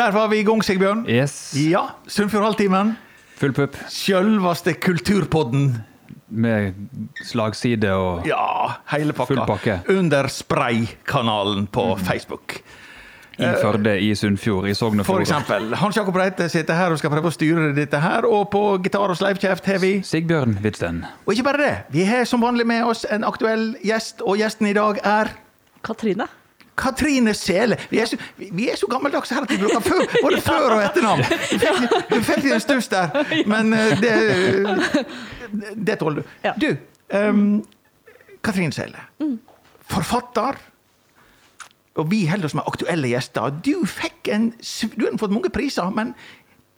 Der var vi i gang, Sigbjørn. Yes. Ja, Sunnfjordhalvtimen. Full pupp Sjølvaste Kulturpodden. med slagside og Ja, hele pakka. Full pakke. Under Spray-kanalen på Facebook. i Førde, i Sunnfjord, i Sogn og For Fjordane. eksempel. Hans Jakob Reite sitter her og skal prøve å styre dette her. Og på gitar og sleivkjeft har vi Sigbjørn Hvitsten. Og ikke bare det, vi har som vanlig med oss en aktuell gjest, og gjesten i dag er Katrine. Katrine Sele. Vi er så, vi er så gammeldagse her at vi bruker før, både før- og etternavn. Du fikk- en stuss der, men eh, det, det tåler du. Ja. Du, um, Katrine Sele. Forfatter. Og vi holder oss med aktuelle gjester. Du fikk en Du har fått mange priser, men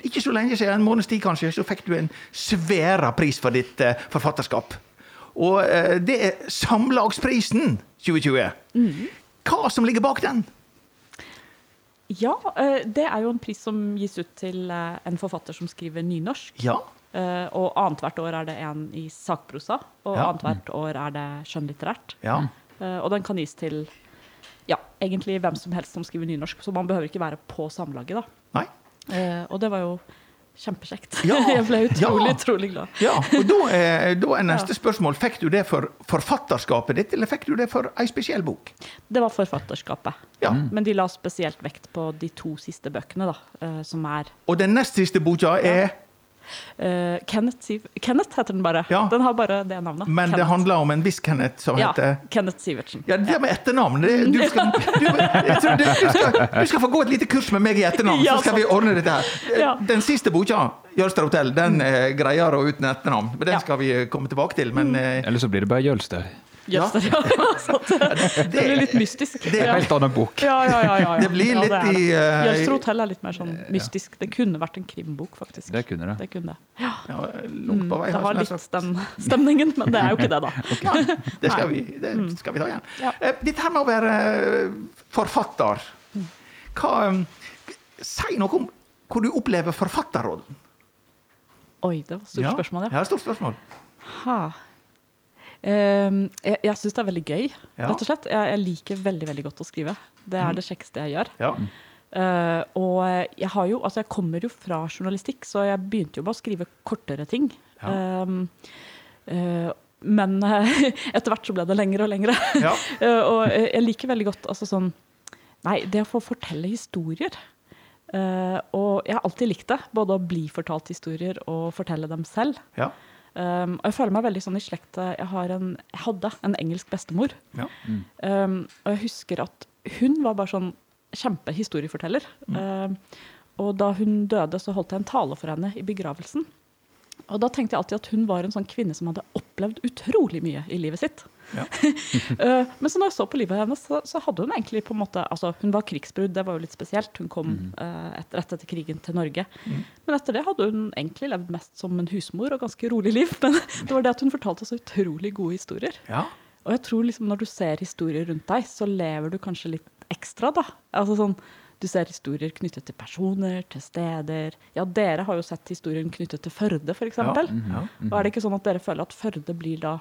ikke så lenge siden, en måneds tid kanskje, så fikk du en svære pris for ditt eh, forfatterskap. Og eh, det er Samlagsprisen 2020. Hva som ligger bak den? Ja, eh, det er jo en pris som gis ut til eh, en forfatter som skriver nynorsk. Ja. Eh, Og annethvert år er det en i sakprosa, og Ja. annethvert år er det skjønnlitterært. ja. Og den kan gis til ja, egentlig hvem som helst som skriver nynorsk, så man behøver ikke være på samlaget, da. Nei? Og det var jo kjempekjekt. Ja, Jeg ble utrolig, ja. utrolig glad. Ja, og da er, da er neste spørsmål Fikk du det for forfatterskapet ditt, eller fikk du det for ei spesiell bok? Det var forfatterskapet. Ja. Men de la spesielt vekt på de to siste bøkene, da, eh, som er Og den nest siste boka er eh, Kenneth, Kenneth heter den bare. Ja. Den har bare det navnet. Men det handler om en viss Kenneth som Ja, heter Kenneth Sivertsen. Ja, det med etternavn det, du, skal, du, jeg tror du, du, skal, du skal få gå et lite kurs med meg i etternavn, Ja, så skal vi ordne dette her. Ja. Den siste boka, 'Jølster hotell', den er greiere uten etternavn. Men den Ja. skal vi komme tilbake til. Men eh, Eller så blir det bare Jølster. Ja. Ja. sant. det blir litt mystisk. det er en Helt annen bok. Ja, ja, ja, ja, ja. Det blir ja, litt er det. i, uh, Jølster hotell er litt mer sånn mystisk. Det kunne vært en krimbok, faktisk. Det kunne det. Det kunne det. Ja, ja, på vei. det har litt den stemningen, men det er jo ikke det, da. Okay. det skal vi, det skal vi ta igjen. Ja. Eh, Dette her med å være eh, forfatter Hva, eh, Si noe om hvor du opplever forfatterrollen. Oi, det var et stort spørsmål, ja. ja. Stort spørsmål. Ha. Ehm, jeg jeg syns det er veldig gøy, rett og slett. Jeg, jeg liker veldig veldig godt å skrive. Det er det kjekkeste jeg gjør. Ja. Uh, og jeg har jo, altså jeg kommer jo fra journalistikk, så jeg begynte jo med å skrive kortere ting. Ja. Uh, uh, men eh, etter hvert så ble det lengre og lengre. Ja. Eh, og jeg liker veldig godt altså sånn Nei, det å få fortelle historier. Eh, og jeg har alltid likt det. Både å bli fortalt historier og fortelle dem selv. Ja. Um, og jeg føler meg veldig sånn i slekt Jeg, en, jeg hadde en engelsk bestemor. Ja. Um, og jeg husker at hun var bare sånn kjempehistorieforteller. Um, og da hun døde, så holdt jeg en tale for henne i begravelsen. Og da tenkte jeg alltid at hun var en sånn kvinne som hadde opplevd utrolig mye i livet sitt. Ja. Uh, men så når jeg så på livet hennes, så, så hadde hun egentlig på en måte Altså, hun var krigsbrudd, det var jo litt spesielt. Hun kom uh, et, rett etter krigen til Norge. Men etter det hadde hun egentlig levd mest som en husmor og ganske rolig liv. Men det var det at hun fortalte så utrolig gode historier. Ja. Og jeg tror liksom når du ser historier rundt deg, så lever du kanskje litt ekstra, da. Altså sånn, du ser historier knyttet til personer, til steder. Ja, dere har jo sett historien knyttet til Førde, f.eks. Ja. eksempel. Ja. Og er det ikke sånn at dere føler at Førde blir da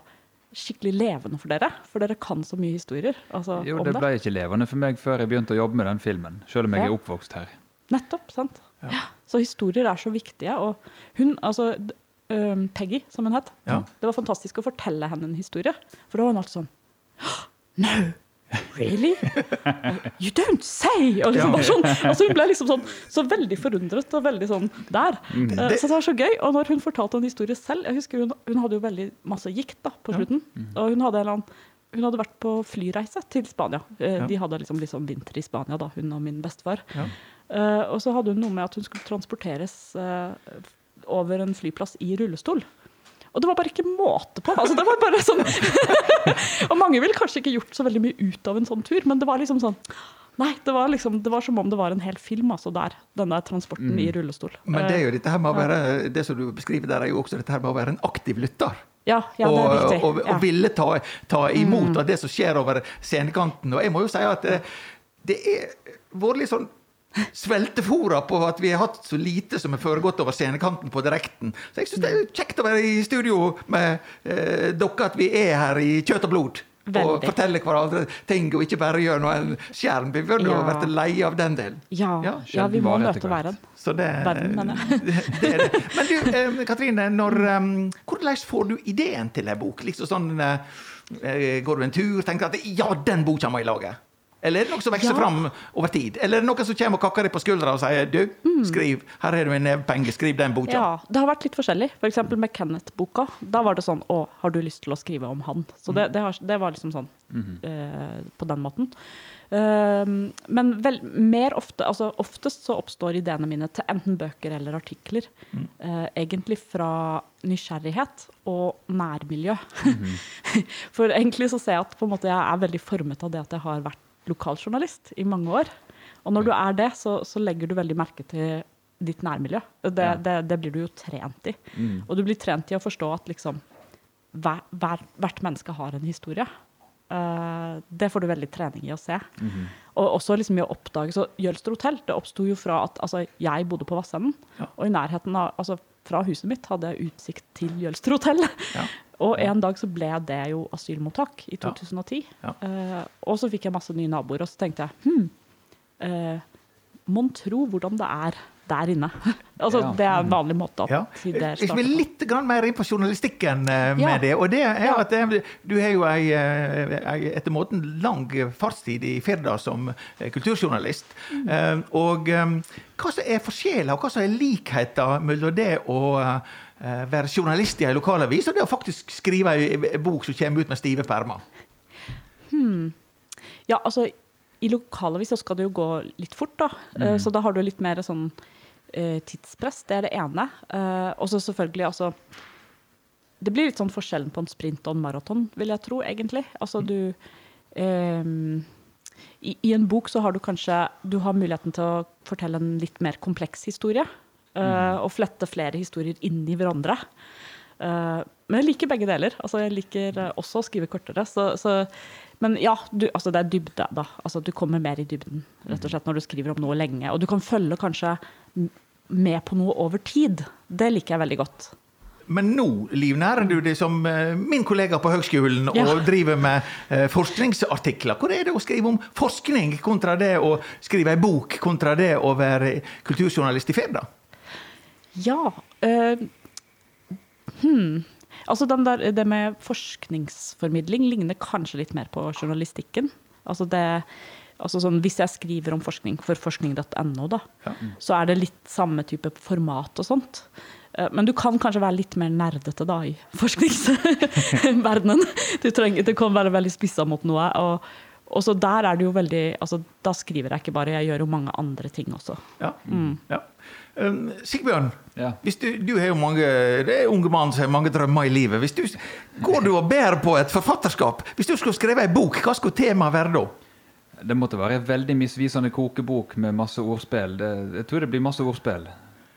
skikkelig levende for dere? For dere kan så mye historier altså, Jo, det det. ble ikke levende for meg før jeg begynte å jobbe med den filmen. Selv om jeg Ja. er oppvokst her. Nettopp, sant? Ja. Så historier er så viktige. Og hun, altså um, Peggy, som hun het, Ja. det var fantastisk å fortelle henne en historie. For da var hun alltid sånn No! Really? You don't say! Og liksom bare sånn. Altså hun ble liksom sånn så veldig forundret og veldig sånn der. Eh, Så det var så gøy. Og når hun fortalte en historie selv Jeg husker hun, hun hadde jo veldig masse gikt da, på slutten. Og hun hadde, annen, hun hadde vært på flyreise til Spania. Eh, De hadde liksom, liksom vinter i Spania, da, hun og min bestefar. Eh, og så hadde hun noe med at hun skulle transporteres over en flyplass i rullestol. Og det var bare ikke måte på. Altså, det var bare sånn Og mange ville kanskje ikke gjort så veldig mye ut av en sånn tur, men det var liksom sånn Nei, det var, liksom, det var som om det var en hel film, altså, der. Den der transporten i rullestol. Men det er Eh, jo dette her med å være Det som du beskriver der, er jo også dette her med å være en aktiv lytter. ja, ja, det er og, viktig. og, og. Mm. ville ta, ta imot av det som skjer over scenekanten. Og jeg må jo si at det, det er vært litt sånn sveltefora på at vi har hatt så lite som har foregått over scenekanten på direkten. Så jeg syns det er kjekt å være i studio med eh, dere, at vi er her i kjøtt og blod. Og fortelle hverandre ting, og ikke bare gjøre noe skjerm. Vi burde Ja. vært lei av den delen. Ja, Ja, ja, vi må møte verden. Så det, Verden, mener jeg. det, det det. Men du, eh, Katrine, når, um, hvordan får du ideen til ei bok? Liksom sånn, eh, Går du en tur, tenker at ja, den boka må jeg lage? Eller er det noe som vokser Ja. fram over tid? Eller er det noen som kommer og kakker deg på skuldra og sier du, skriv, her har du en nevepenge, skriv den boka. Mm. Ja, det har vært litt forskjellig. For eksempel med Kenneth-boka. Da var det sånn Å, har du lyst til å skrive om han? Så det, det, har, det var liksom sånn eh, på den måten. Um, men vel, mer ofte, altså oftest så oppstår ideene mine til enten bøker eller artikler. Eh, egentlig fra nysgjerrighet og nærmiljø. For egentlig så ser jeg at på en måte jeg er veldig formet av det at jeg har vært lokaljournalist i mange år. Og når du er det, så, så legger du veldig merke til ditt nærmiljø. Det, det, det blir du jo trent i. Og du blir trent i å forstå at liksom hver, hver, hvert menneske har en historie. Uh, det får du veldig trening i å se. Og også liksom i å oppdage Så Jølster hotell det oppsto jo fra at altså, jeg bodde på Vassenden. Ja. Og i nærheten av altså, fra huset mitt hadde jeg utsikt til Jølster hotell. Ja. Og en dag så ble det jo asylmottak i 2010. Ja. Eh, og så fikk jeg masse nye naboer, og så tenkte jeg hm, uh, Mon tro hvordan det er der inne. altså, Ja. Det er en vanlig måte at Ja. det Jeg vil litt mer inn på journalistikken eh, med Ja. det. Og det er at eh, du har jo ei, eh, ei etter måten lang fartstid i Firda som kulturjournalist. Mm. Eh, Og hva som er forskjeller, og hva som er likheter mellom det å være journalist i ei lokalavis og det å faktisk skrive ei bok som kommer ut med stive permer? Ja, altså i lokalavis så skal det jo gå litt fort, da. Mm. Så da har du litt mer sånn tidspress. Det er det ene. Eh, og så selvfølgelig altså Det blir litt sånn forskjellen på en sprint og en maraton, vil jeg tro, egentlig. Altså du um, i, I en bok så har du kanskje Du har muligheten til å fortelle en litt mer kompleks historie. eh, Og flette flere historier inn i hverandre. Eh, men jeg liker begge deler. Altså, jeg liker eh, også å skrive kortere. Så, så, men ja, du, altså, det er dybde, da. Altså, du kommer mer i dybden rett og slett når du skriver om noe lenge. Og du kan følge kanskje med på noe over tid. Det liker jeg veldig godt. Men nå livnærer du deg som eh, min kollega på høgskolen Ja. og driver med forskningsartikler. Hvor er det å skrive om forskning kontra det å skrive ei bok kontra det å være kulturjournalist i Firda? Ja eh, hmm. Altså der, Det med forskningsformidling ligner kanskje litt mer på journalistikken. Altså det, altså sånn, hvis jeg skriver om forskning for forskning.no, da, så er det litt samme type format og sånt. Eh, Men du kan kanskje være litt mer nerdete da i forskningsverdenen. Du, trenger, du kan være veldig spissa mot noe. Og, og så der er det jo veldig altså, Da skriver jeg ikke bare, jeg gjør jo mange andre ting også. Ja. ja. Um, Sigbjørn, Ja. du, du er jo mange, det er unge mann som har mange drømmer i livet. Du, går du og bærer på et forfatterskap? Hvis du skulle skrevet ei bok, hva skulle temaet være da? Det måtte være en veldig misvisende kokebok med masse ordspill. Det, jeg tror det blir masse ordspill.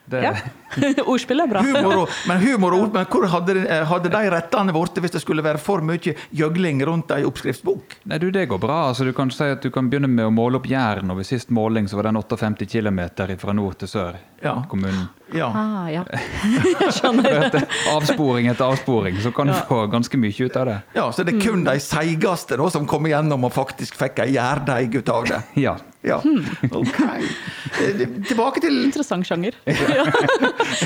Det, Ja. Ordspill er bra. Humor og, men humor og ord, men hvor hadde, hadde de rettene blitt hvis det skulle være for mye gjøgling rundt ei oppskriftsbok? Nei, du, det går bra. Altså, du kan si at du kan begynne med å måle opp Jæren, og ved sist måling så var den 58 km fra nord til sør. Ja. Kommunen. Ja. Ah, ja. Jeg skjønner. Etter avsporing etter avsporing, så kan du få ganske mye ut av det. ja, Så det er kun de seigeste som kom igjennom og faktisk fikk ei gjærdeig ut av det. Ja. Ja, ok. Eh, Tilbake til Interessant sjanger. Ja.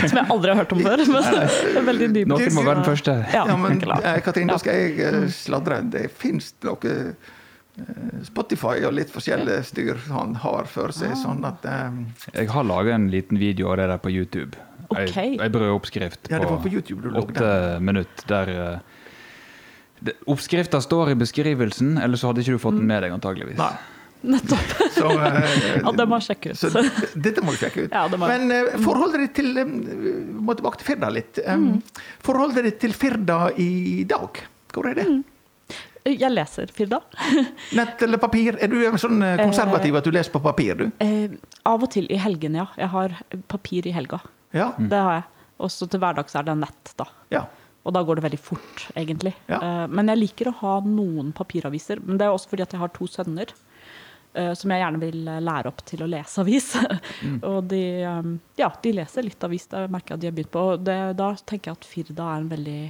Som jeg aldri har hørt om før. Men det er veldig nydelig. Noen må være den første. Ja, men eh, Katrin, da skal jeg eh, sladre. Det fins noe eh, Spotify og litt forskjellig styr han har for seg, Ah. sånn at Um... Jeg har laga en liten video av det der på YouTube. Ok. Ei, brødoppskrift Ja, det var på, på YouTube du åtte minutter. Der uh, Oppskrifta står i beskrivelsen, eller så hadde ikke du fått den med deg antageligvis. Nei. Nettopp. Så, uh, Ja, det må jeg sjekke ut. så dette må du sjekke ut. Ja, jeg. Men uh, forholdet ditt til um, må tilbake til Firda litt. Um, Mm. Forholdet ditt til Firda i dag, hvor er det? Mm. Jeg leser Firda. Nett eller papir? Er du sånn konservativ at du leser på papir, du? Uh, av og til i helgene, ja. Jeg har papir i helga. Ja? Mm. Det har jeg. Og så til hverdags er det nett, da. ja. Og da går det veldig fort, egentlig. Ja. Men jeg liker å ha noen papiraviser. Men det er også fordi at jeg har to sønner. Eh, som jeg gjerne vil eh, lære opp til å lese avis. og de, eh, ja, de leser litt avis. Det merker jeg at de har begynt på. Og det, da tenker jeg at Firda er en veldig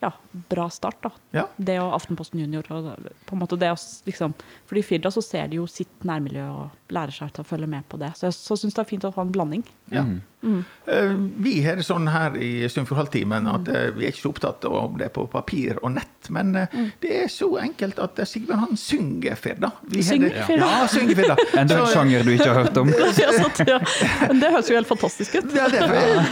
ja, bra start. da. Ja. Det og Aftenposten Junior. Og på en måte det også, liksom, fordi I Firda så ser de jo sitt nærmiljø og lærer seg til å følge med på det. Så jeg så syns det er fint å ha en blanding. Ja. Eh, Vi har det sånn her i Sunnfjordhalvtimen at eh, vi er ikke så opptatt av om det er på papir og nett, men eh, det er så enkelt at Sigbjørn han synger Firda. Vi det- Ja, synger Firda. Enda en sjanger du ikke har hørt om. Ja, sant, ja. Men det høres jo helt fantastisk ut. Ja, det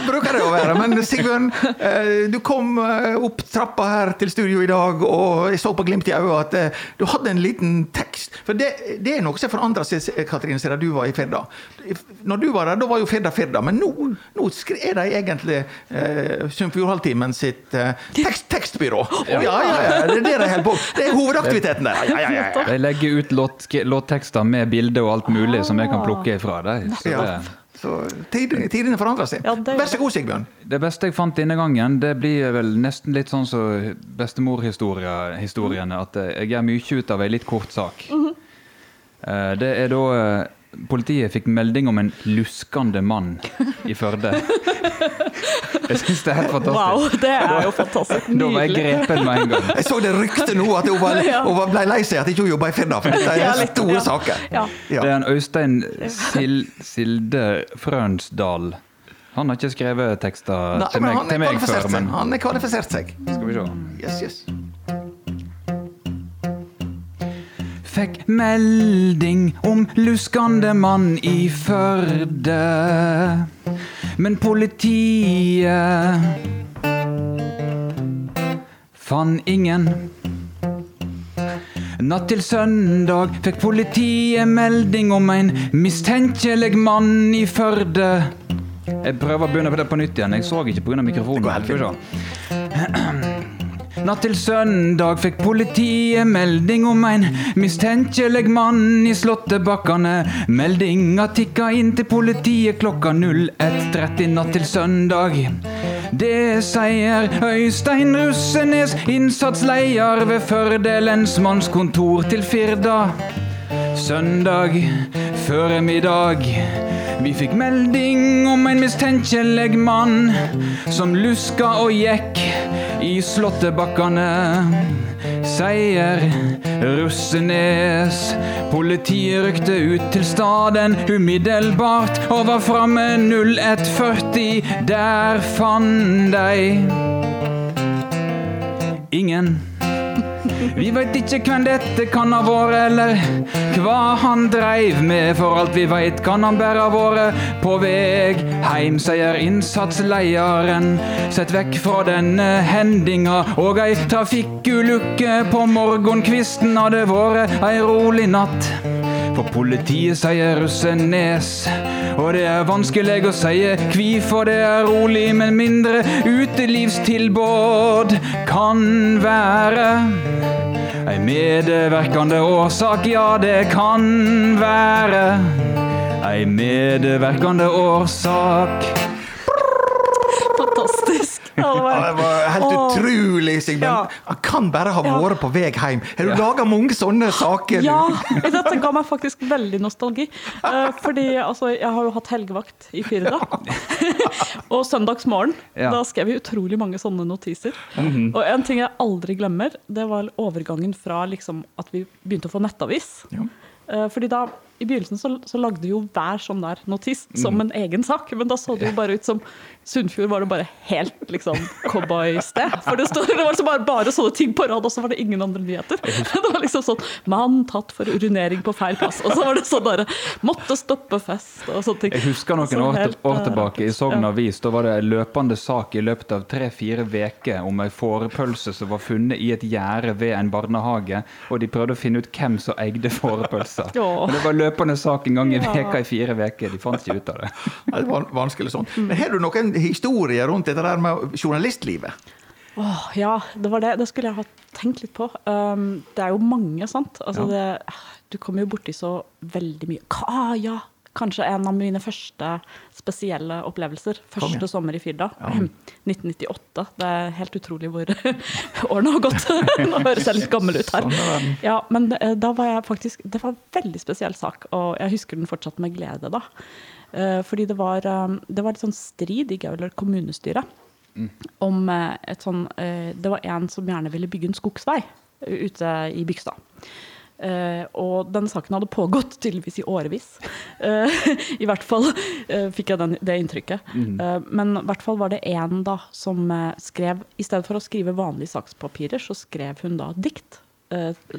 bruker det å være. Men Sigbjørn, eh, du kom opp trappa her til studio i dag, og jeg så på glimt i øyet at du hadde en liten tekst. For det, det er noe som forandra seg, Katrine, siden du var i Firda. Når du var der, da var jo Firda Firda, men nå, nå er de egentlig eh, Sunnfjordhalvtimen sitt eh, tekst, tekstbyrå. Ja, ja, ja, det er det de holder på Det er hovedaktiviteten der. Ja, ja, ja, ja. De legger ut låt, låttekster med bilde og alt mulig som jeg kan plukke ifra dem. Så Ja. det, Så tidene, tidene forandrer seg. Ja, det- Vær så god, Sigbjørn. det beste jeg fant denne gangen, det blir vel nesten litt sånn som bestemorhistoriene. At jeg gjør mye ut av ei litt kort sak. Eh, Det er da eh, Politiet fikk melding om en luskende mann i Førde. Jeg syns det er helt fantastisk. Wow, det er jo fantastisk. Da var jeg grepet grepen med en gang. Jeg så det ryktet nå at hun, var, Ja. hun ble lei seg at ikke hun jobba i Firda, for dette er en store ja. saker. Ja. Ja. Det er en Øystein Sil Silde Frønsdal. Han har ikke skrevet tekster Nei, til meg, han til meg før, seg. men Han har kvalifisert seg. skal vi se. Yes, yes. Fikk melding om luskende mann i Førde. Men politiet fann ingen. Natt til søndag fikk politiet melding om en mistenkelig mann i Førde. Jeg prøver å begynne på det på nytt igjen. Jeg så ikke pga. mikrofonen. Natt til søndag fikk politiet melding om en mistenkelig mann i Slåttebakkane. Meldinga tikka inn til politiet klokka 01.30 natt til søndag. Det sier Øystein Russenes, innsatsleder ved Førde lensmannskontor til Firda. Søndag føremiddag. Vi fikk melding om en mistenkelig mann som luska og gikk i slåttebakkane, seier Russenes. Politiet rykte ut til staden umiddelbart og var framme 01.40. Der fant de ingen. Vi veit ikke hvem dette kan ha vært, eller hva han dreiv med. For alt vi veit kan han bare ha vært på veg heim, sier innsatslederen. Sett vekk fra denne hendinga og ei trafikkulykke på morgenkvisten hadde vært ei rolig natt. For politiet sier Russenes, og det er vanskelig å si hvorfor det er rolig, men mindre utelivstilbud kan være. Ei medvirkende årsak, ja, det kan være. Ei medvirkende årsak. Ja, det var, helt utrolig, Sigmund. Ja. Han kan bare ha Ja. vært på vei hjem. Har du laga mange sånne saker? ja, dette ga meg faktisk veldig nostalgi. Eh, fordi altså, jeg har jo hatt helgevakt i Firda. og søndagsmorgen, Ja. da skrev vi utrolig mange sånne notiser. Og en ting jeg aldri glemmer, det var overgangen fra liksom, at vi begynte å få nettavis. Ja. Eh, fordi da, I begynnelsen så, så lagde jo hver sånn der notis som en egen sak, men da så det jo bare ut som Sunnfjord var det bare helt liksom cowboysted. For det, stod, det var liksom bare, bare sånne ting på rad, og så var det ingen andre nyheter. Det var liksom sånn 'Mann tatt for urinering på feil plass', og så var det sånn derre 'Måtte stoppe fest', og sånne ting. Jeg husker noen år, helt, år eh, tilbake i Sogn. Avis. Da var det en løpende sak i løpet av tre-fire uker om ei fårepølse som var funnet i et gjerde ved en barnehage. Og de prøvde å finne ut hvem som eide fårepølsa. Ja. Men det var løpende sak en gang i Ja. veka i fire uker. De fant ikke ut av det. Det var vanskelig sånn. Men har du noen historier rundt dette der med journalistlivet? Oh, ja, det var det. Det skulle jeg ha tenkt litt på. Um, det er jo mange, sant. Altså, det, du kommer jo borti så veldig mye Hva? ja! Kanskje en av mine første spesielle opplevelser. Kom ja. Første sommer i Firda. 1998. Det er helt utrolig hvor årene har gått. Nå høres jeg litt gammel ut her. Sånn. Ja, men eh, da var jeg faktisk Det var en veldig spesiell sak, og jeg husker den fortsatt med glede, da. Eh, Fordi det var, eh, det var litt sånn strid i Gaular kommunestyre. Om eh, et sånn Det var en som gjerne ville bygge en skogsvei ute i Bygstad. Eh, og den saken hadde pågått tydeligvis i årevis. Uh, I hvert fall uh, fikk jeg den, det inntrykket. Eh, men i hvert fall var det en da som skrev I stedet for å skrive vanlige sakspapirer, så skrev hun da dikt.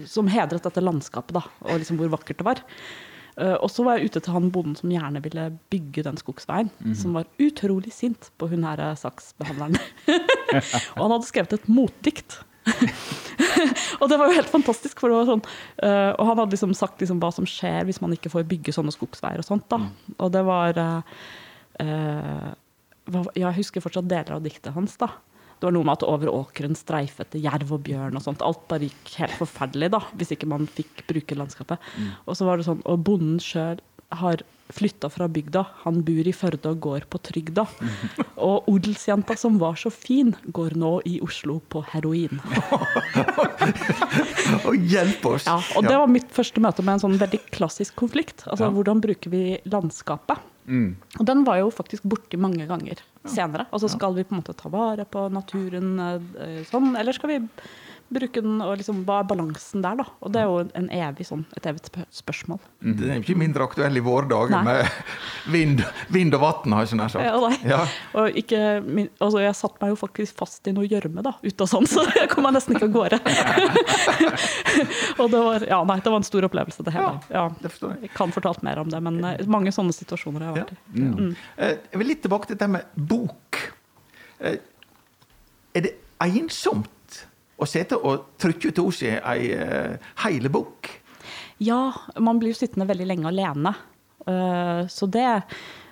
som hedret dette landskapet, da, og liksom hvor vakkert det var. Og så var jeg ute til han bonden som gjerne ville bygge den skogsveien, som var utrolig sint på hun her eh, saksbehandleren. og han hadde skrevet et motdikt. og det var jo helt fantastisk, for det var sånn uh, Og han hadde liksom sagt liksom hva som skjer hvis man ikke får bygge sånne skogsveier og sånt, da. Og det var uh, Jeg husker fortsatt deler av diktet hans, da. Det var noe med at over åkeren streifet det jerv og bjørn og sånt. Alt bare gikk helt forferdelig, da, hvis ikke man fikk bruke landskapet. Og så var det sånn, og bonden sjøl har flytta fra bygda, han bor i Førde og går på trygda. Og odelsjenta som var så fin, går nå i Oslo på heroin. Og hjelp oss! Ja, og det var mitt første møte med en sånn veldig klassisk konflikt. Altså Ja. hvordan bruker vi landskapet? Og den var jo faktisk borti mange ganger senere. Altså skal vi på en måte ta vare på naturen eh, sånn, eller skal vi bruke den og liksom Hva er balansen der, da? Og det er jo en evig sånn, et evig spørsmål. Det er jo ikke mindre aktuell i våre dager med vind, vind og vann, har jeg så nær sagt. Ja, nei. Ja. Og ikke, min- altså jeg satte meg jo faktisk fast i noe gjørme da, ute og sånn, så jeg kom meg nesten ikke av gårde. og det var, ja, nei, det var en stor opplevelse, det hele. Ja, det forstår jeg. jeg kan fortalt mer om det, men eh, mange sånne situasjoner har jeg vært i. Mm. Eh, Jeg vil litt tilbake til dette med bok. Eh, Er det ensomt å sitte og trykke ut hos seg ei eh, hele bok? Ja, man blir jo sittende veldig lenge alene. Eh, Så det,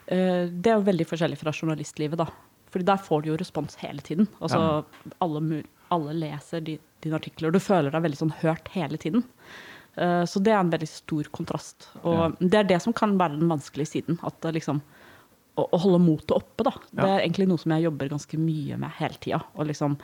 eh, det er jo veldig forskjellig fra journalistlivet, da. Fordi der får du jo respons hele tiden. Altså, alle, alle leser dine dine artikler, og du føler deg veldig sånn hørt hele tiden. Så det er en veldig stor kontrast. Og det er det som kan være den vanskelige siden. At liksom å, å holde motet oppe, da. Det Ja. er egentlig noe som jeg jobber ganske mye med hele tida. Og liksom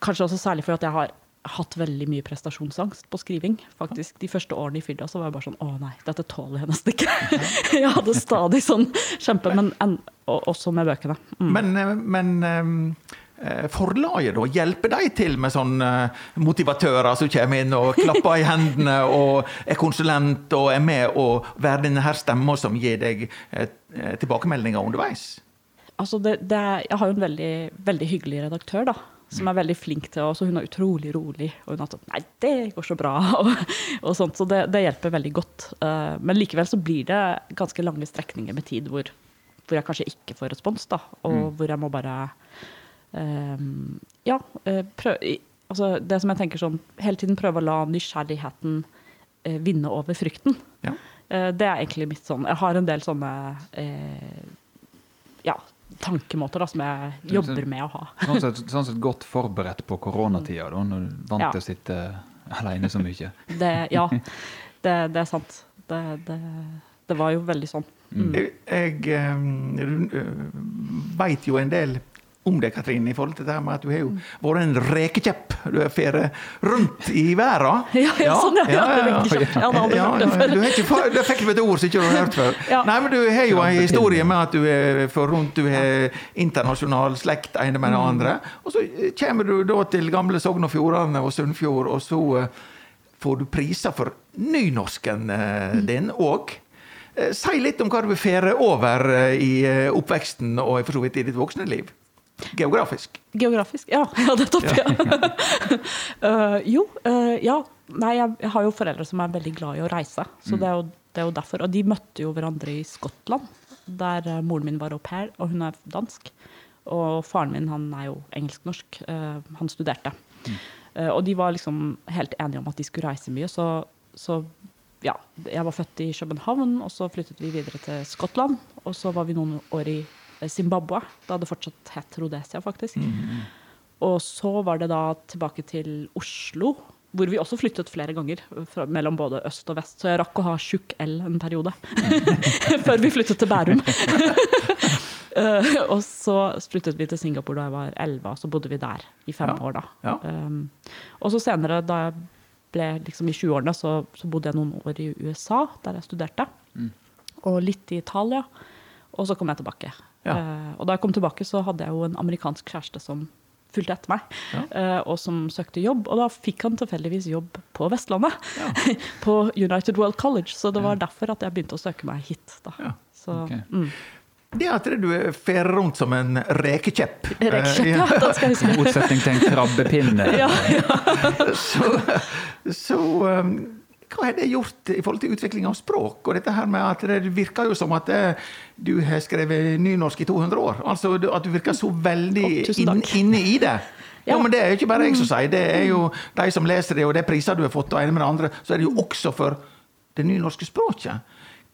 Kanskje også særlig for at jeg har hatt veldig mye prestasjonsangst på skriving. faktisk. De første årene i fylla så var jeg bare sånn Å nei, dette tåler jeg nesten ikke. jeg hadde stadig sånn kjempe, men en, også med bøkene. Mm. Men, eh, men eh, forlaget, da? Hjelper de til med sånne motivatører som kommer inn og klapper i hendene og er konsulent og er med og være denne her stemma som gir deg eh, tilbakemeldinger underveis? Altså det, det jeg har jo en veldig, veldig hyggelig redaktør, da. Som er veldig flink til å Hun er utrolig rolig. Og hun har sånn Nei, det går så bra. Og, og sånt, så det, det hjelper veldig godt. Eh, men likevel så blir det ganske lange strekninger med tid hvor, hvor jeg kanskje ikke får respons, da. Og hvor jeg må bare eh, Ja, prøve altså det som jeg tenker sånn Hele tiden prøve å la nysgjerrigheten eh, vinne over frykten. Ja. Eh, det er egentlig mitt sånn Jeg har en del sånne eh, tankemåter da, som jeg jobber med å ha. Sånn sett, sånn sett godt forberedt på koronatida, da, når du vant Ja. til å sitte alene så mye. Det, ja, det, det er sant. Det, det, det var jo veldig sånn. Mm. Jeg, jeg eh, veit jo en del om det, Katrine, i forhold til det her med at du har jo vært en rekekjepp. Du har fære rundt i verden. Ja, ja, sånn, ja. ja, det. Jeg hadde aldri Ja, hørt det før. du fikk et ord som ikke du har hørt før. Ja. Nei, men Du har jo en historie med at du er for rundt, du har internasjonal slekt, ene med den andre. Og så eh, kommer du da til gamle Sogn og Fjordane og Sunnfjord, og så eh, får du priser for nynorsken eh, Mm. din òg. Si litt om hva du vil fære over i oppveksten og for så vidt i ditt voksne liv. Geografisk. Geografisk? Ja, ja nettopp. Ja. uh, jo, uh, ja. Nei, jeg, har jo foreldre som er veldig glad i å reise. Så det, er jo, det er jo derfor. Og de møtte jo hverandre i Skottland, der uh, moren min var au pair, og hun er dansk. Og faren min han er jo engelsk-norsk. han studerte. Eh, og de var liksom helt enige om at de skulle reise mye, så, så ja, jeg var født i København, og så flyttet vi videre til Skottland. Og så var vi noen år i Zimbabwe. Da hadde det fortsatt hett Rhodesia, faktisk. Og så var det da tilbake til Oslo, hvor vi også flyttet flere ganger. Fra, mellom både øst og vest. Så jeg rakk å ha tjukk L en periode. Før vi flyttet til Bærum. Eh, og så flyttet vi til Singapore da jeg var 11, og så bodde vi der i fem Ja. år. da. Ja. Um, og så senere, da jeg ble liksom i 20-årene, så, så bodde jeg noen år i USA, der jeg studerte. Og litt i Italia. Og så kom jeg tilbake. Ja. Uh, og da jeg kom tilbake, så hadde jeg jo en amerikansk kjæreste som fulgte etter meg, Ja. uh, og som søkte jobb. Og da fikk han tilfeldigvis jobb på Vestlandet, på United World College. Så det var derfor at jeg begynte å søke meg hit. Da. Ja. Så, okay. mm. Det at du fer rundt som en rekekjepp. Rekekjepp, Eh, ja, det skal jeg I motsetning til en krabbepinne. Ja, ja. Så, så um, hva har det gjort i forhold til utvikling av språk? Og dette her med at Det virker jo som at eh, du har skrevet nynorsk i 200 år. Altså At du virker så veldig inne inn, i det. Ja. Jo, men Det er jo ikke bare jeg som sier det. er jo de som leser det, og det er priser du har fått, og ene med det andre, så er det jo også for det nynorske språket.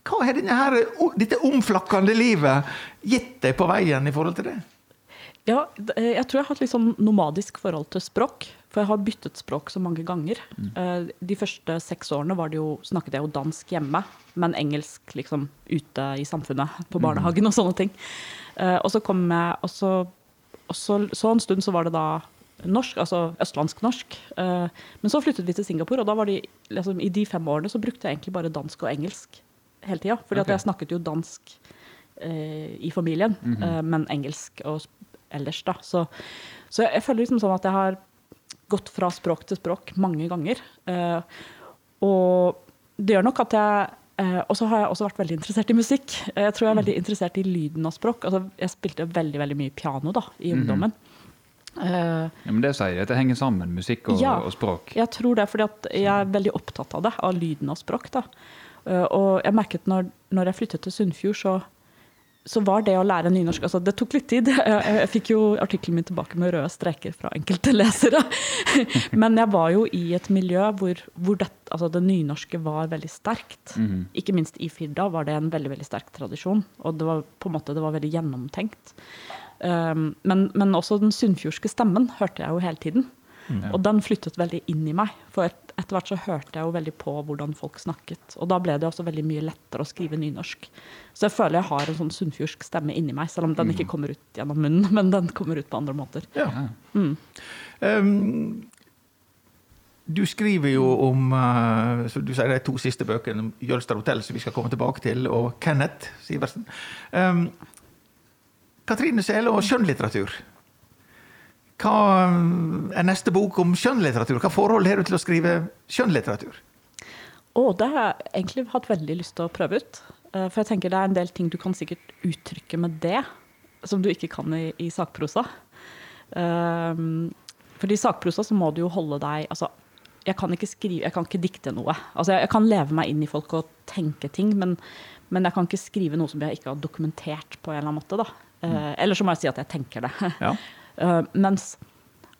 Hva har her, dette omflakkende livet gitt deg på veien i forhold til det? Ja, eh, jeg tror jeg har hatt litt sånn nomadisk forhold til språk. For jeg har byttet språk så mange ganger. Mm. De første seks årene var det jo, snakket jeg jo dansk hjemme, men engelsk liksom ute i samfunnet, på barnehagen og sånne ting. Eh, Og så kom jeg og så, og så, så en stund så var det da norsk, altså østlandsk-norsk. Eh, Men så flyttet vi til Singapore, og da var de, liksom, i de fem årene så brukte jeg egentlig bare dansk og engelsk hele tida. Fordi okay. at jeg snakket jo dansk eh, i familien, eh, men engelsk og ellers, da. Så, så jeg føler liksom sånn at jeg har gått fra språk til språk mange ganger. Eh, og det gjør nok at jeg eh, Og så har jeg også vært veldig interessert i musikk. Jeg tror jeg er veldig interessert i lyden av språk. Altså, jeg spilte veldig veldig mye piano da, i ungdommen. Eh, Ja, men det sier at det henger sammen, musikk og, Ja. og språk. jeg tror det, fordi jeg er veldig opptatt av det, av lyden av språk. Da. Og jeg merket når, når jeg flyttet til Sunnfjord, så, så var det å lære nynorsk altså Det tok litt tid. Jeg, fikk jo artikkelen min tilbake med røde streker fra enkelte lesere. Men jeg var jo i et miljø hvor, hvor det, altså det nynorske var veldig sterkt. Mhm. Ikke minst i Firda var det en veldig veldig sterk tradisjon, og det var på en måte det var veldig gjennomtenkt. Um, men, men også den sunnfjordske stemmen hørte jeg jo hele tiden. Og den flyttet veldig inn i meg. For etter hvert så hørte jeg jo veldig på hvordan folk snakket. Og da ble det også veldig mye lettere å skrive nynorsk. Så jeg føler jeg har en sånn sunnfjordsk stemme inni meg, selv om den ikke kommer ut gjennom munnen, men den kommer ut på andre måter. Ja. Mm. Um, du skriver jo om uh, så du sier de to siste bøkene om Jølster hotell, som vi skal komme tilbake til, og Kenneth Sivertsen. Um, Katrine Sele og skjønnlitteratur. Hva um, er neste bok om skjønnlitteratur? Hva forhold har du til å skrive skjønnlitteratur? Oh, det har jeg egentlig hatt veldig lyst til å prøve ut. Eh, For jeg tenker det er en del ting du kan sikkert uttrykke med det, som du ikke kan i, i sakprosa. Um, for i sakprosa så må du jo holde deg altså, jeg kan ikke skrive, jeg kan ikke dikte noe. Altså, jeg, jeg kan leve meg inn i folk og tenke ting, men, men jeg kan ikke skrive noe som jeg ikke har dokumentert på en eller annen måte. Da. Eh, eller så må jeg si at jeg tenker det. Ja. Eh, mens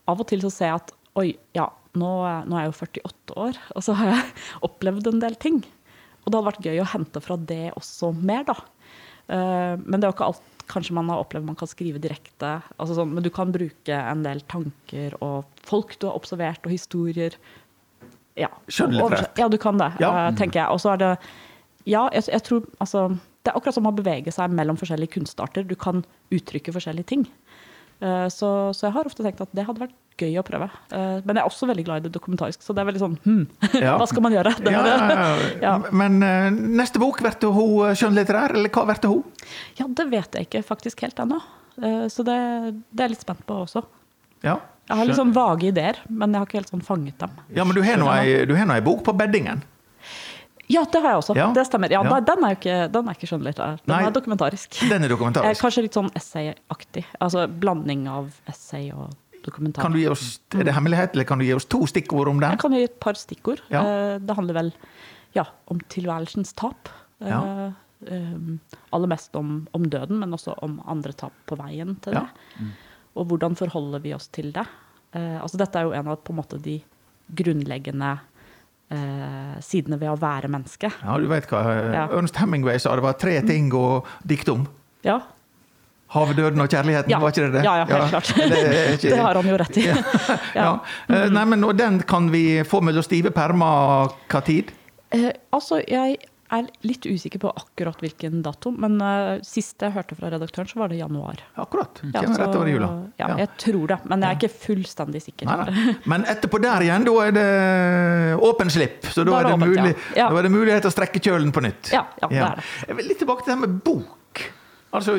av og til så ser jeg at oi, ja, nå, nå er jeg jo 48 år, og så har jeg opplevd en del ting. Og det hadde vært gøy å hente fra det også mer, da. Eh, men det er jo ikke alt kanskje man har opplevd man kan skrive direkte. Altså sånn, men du kan bruke en del tanker og folk du har observert, og historier. Ja, Skjønnlitterært. Ja, du kan det, Ja. eh, tenker jeg. Og så er det Ja, jeg, jeg tror altså Det er akkurat som å bevege seg mellom forskjellige kunstarter. Du kan uttrykke forskjellige ting. Eh, Så, så jeg har ofte tenkt at det hadde vært gøy å prøve. Eh, Men jeg er også veldig glad i det dokumentarisk, så det er veldig sånn hm, Ja. hva skal man gjøre? Det, Ja, ja. Men uh, neste bok, blir hun eh, skjønnlitterær, eller hva blir hun? ja, det vet jeg ikke faktisk helt ennå. Eh, Så det, det er jeg litt spent på også. Ja. Jeg har litt sånn vage ideer, men jeg har ikke helt sånn fanget dem. ja, men du har nå ei, du har nå ei bok på beddingen. Ja, det har jeg også. Ja. Det stemmer. Ja, Ja. Den er jo ikke, den er ikke skjønnlitterær. Den Nei. er dokumentarisk. Den er Eh, dokumentarisk. Kanskje litt sånn essayaktig. Altså blanding av essay og dokumentar. Kan du gi oss, Er det hemmelighet, eller kan du gi oss to stikkord om den? Jeg kan gi et par stikkord. Ja. Eh, Det handler vel ja, om tilværelsens tap. Eh, Ja. eh, Aller mest om, om døden, men også om andre tap på veien til Ja. det. Og hvordan forholder vi oss til det? Eh, altså dette er jo en av på en måte de grunnleggende eh, sidene ved å være menneske. Ja, du vet hva eh, Ja. Ernst Hemingway sa det var tre ting å dikte om. Ja, Havet, døden og kjærligheten, Ja. var ikke det det? Ja, ja, helt klart. Det, ikke- det har han jo rett i. ja. Eh, Nei, men, og den kan vi få mellom stive permer hva tid? Eh, altså, jeg er litt usikker på akkurat hvilken dato, men uh, sist jeg hørte fra redaktøren, så var det januar. Akkurat. Ja, så- rett over jula. Ja, Ja. jeg tror det, men jeg er ikke fullstendig sikker. Nei, nei. Men etterpå der igjen, da er det åpen slipp. Så da, er det, åpent, mulig, ja. Da er det mulighet til å strekke kjølen på nytt. Ja, ja, det er det. Jeg vil litt tilbake til det med bok. Altså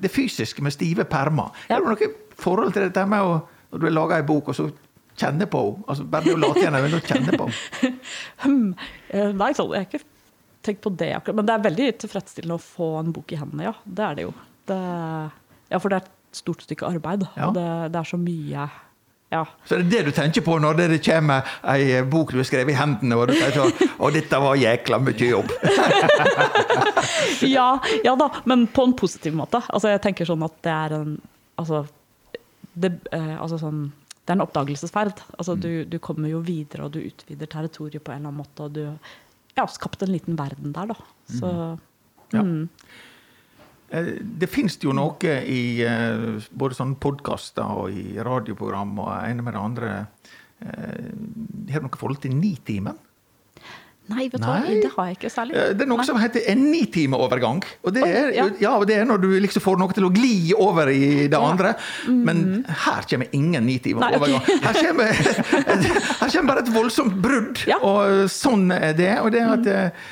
det fysiske med stive permer. Er det noe forhold til dette med å, når du har laga ei bok, og så kjenne på? Altså bare det å late igjen øynene og kjenne på. Hmm. Eh, Nei, sånn, jeg er ikke tenkt på det akkurat. Men det er veldig tilfredsstillende å få en bok i hendene, ja. Det er det jo. Det, ja, for det er et stort stykke arbeid. Ja. Og det, det er så mye Ja. Så det er det du tenker på når det kommer ei bok du har skrevet i hendene, og du tenker sånn Å, dette var jækla mye jobb. ja, ja da, men på en positiv måte. Altså, jeg tenker sånn at det er en Altså, det, eh, altså sånn, det er en oppdagelsesferd. Altså, du, du kommer jo videre, og du utvider territoriet på en eller annen måte. Og du ja, skapt en liten verden der, da. Så Ja. mm. Eh, Det finnes jo noe i eh, både sånne podkaster og i radioprogram og ene med det andre. Eh, Har du noe forhold til Nitimen? Nei, vet du hva, det har jeg ikke særlig. Eh, Det er noe Nei. som heter en nitimeovergang. Og det er, ja. ja, det er når du liksom får noe til å gli over i det Ja. Mm. andre. Men her kommer ingen nitimeovergang. Okay. Her kommer, her kommer bare et voldsomt brudd, Ja. Mm. og sånn er det. Og det er at eh,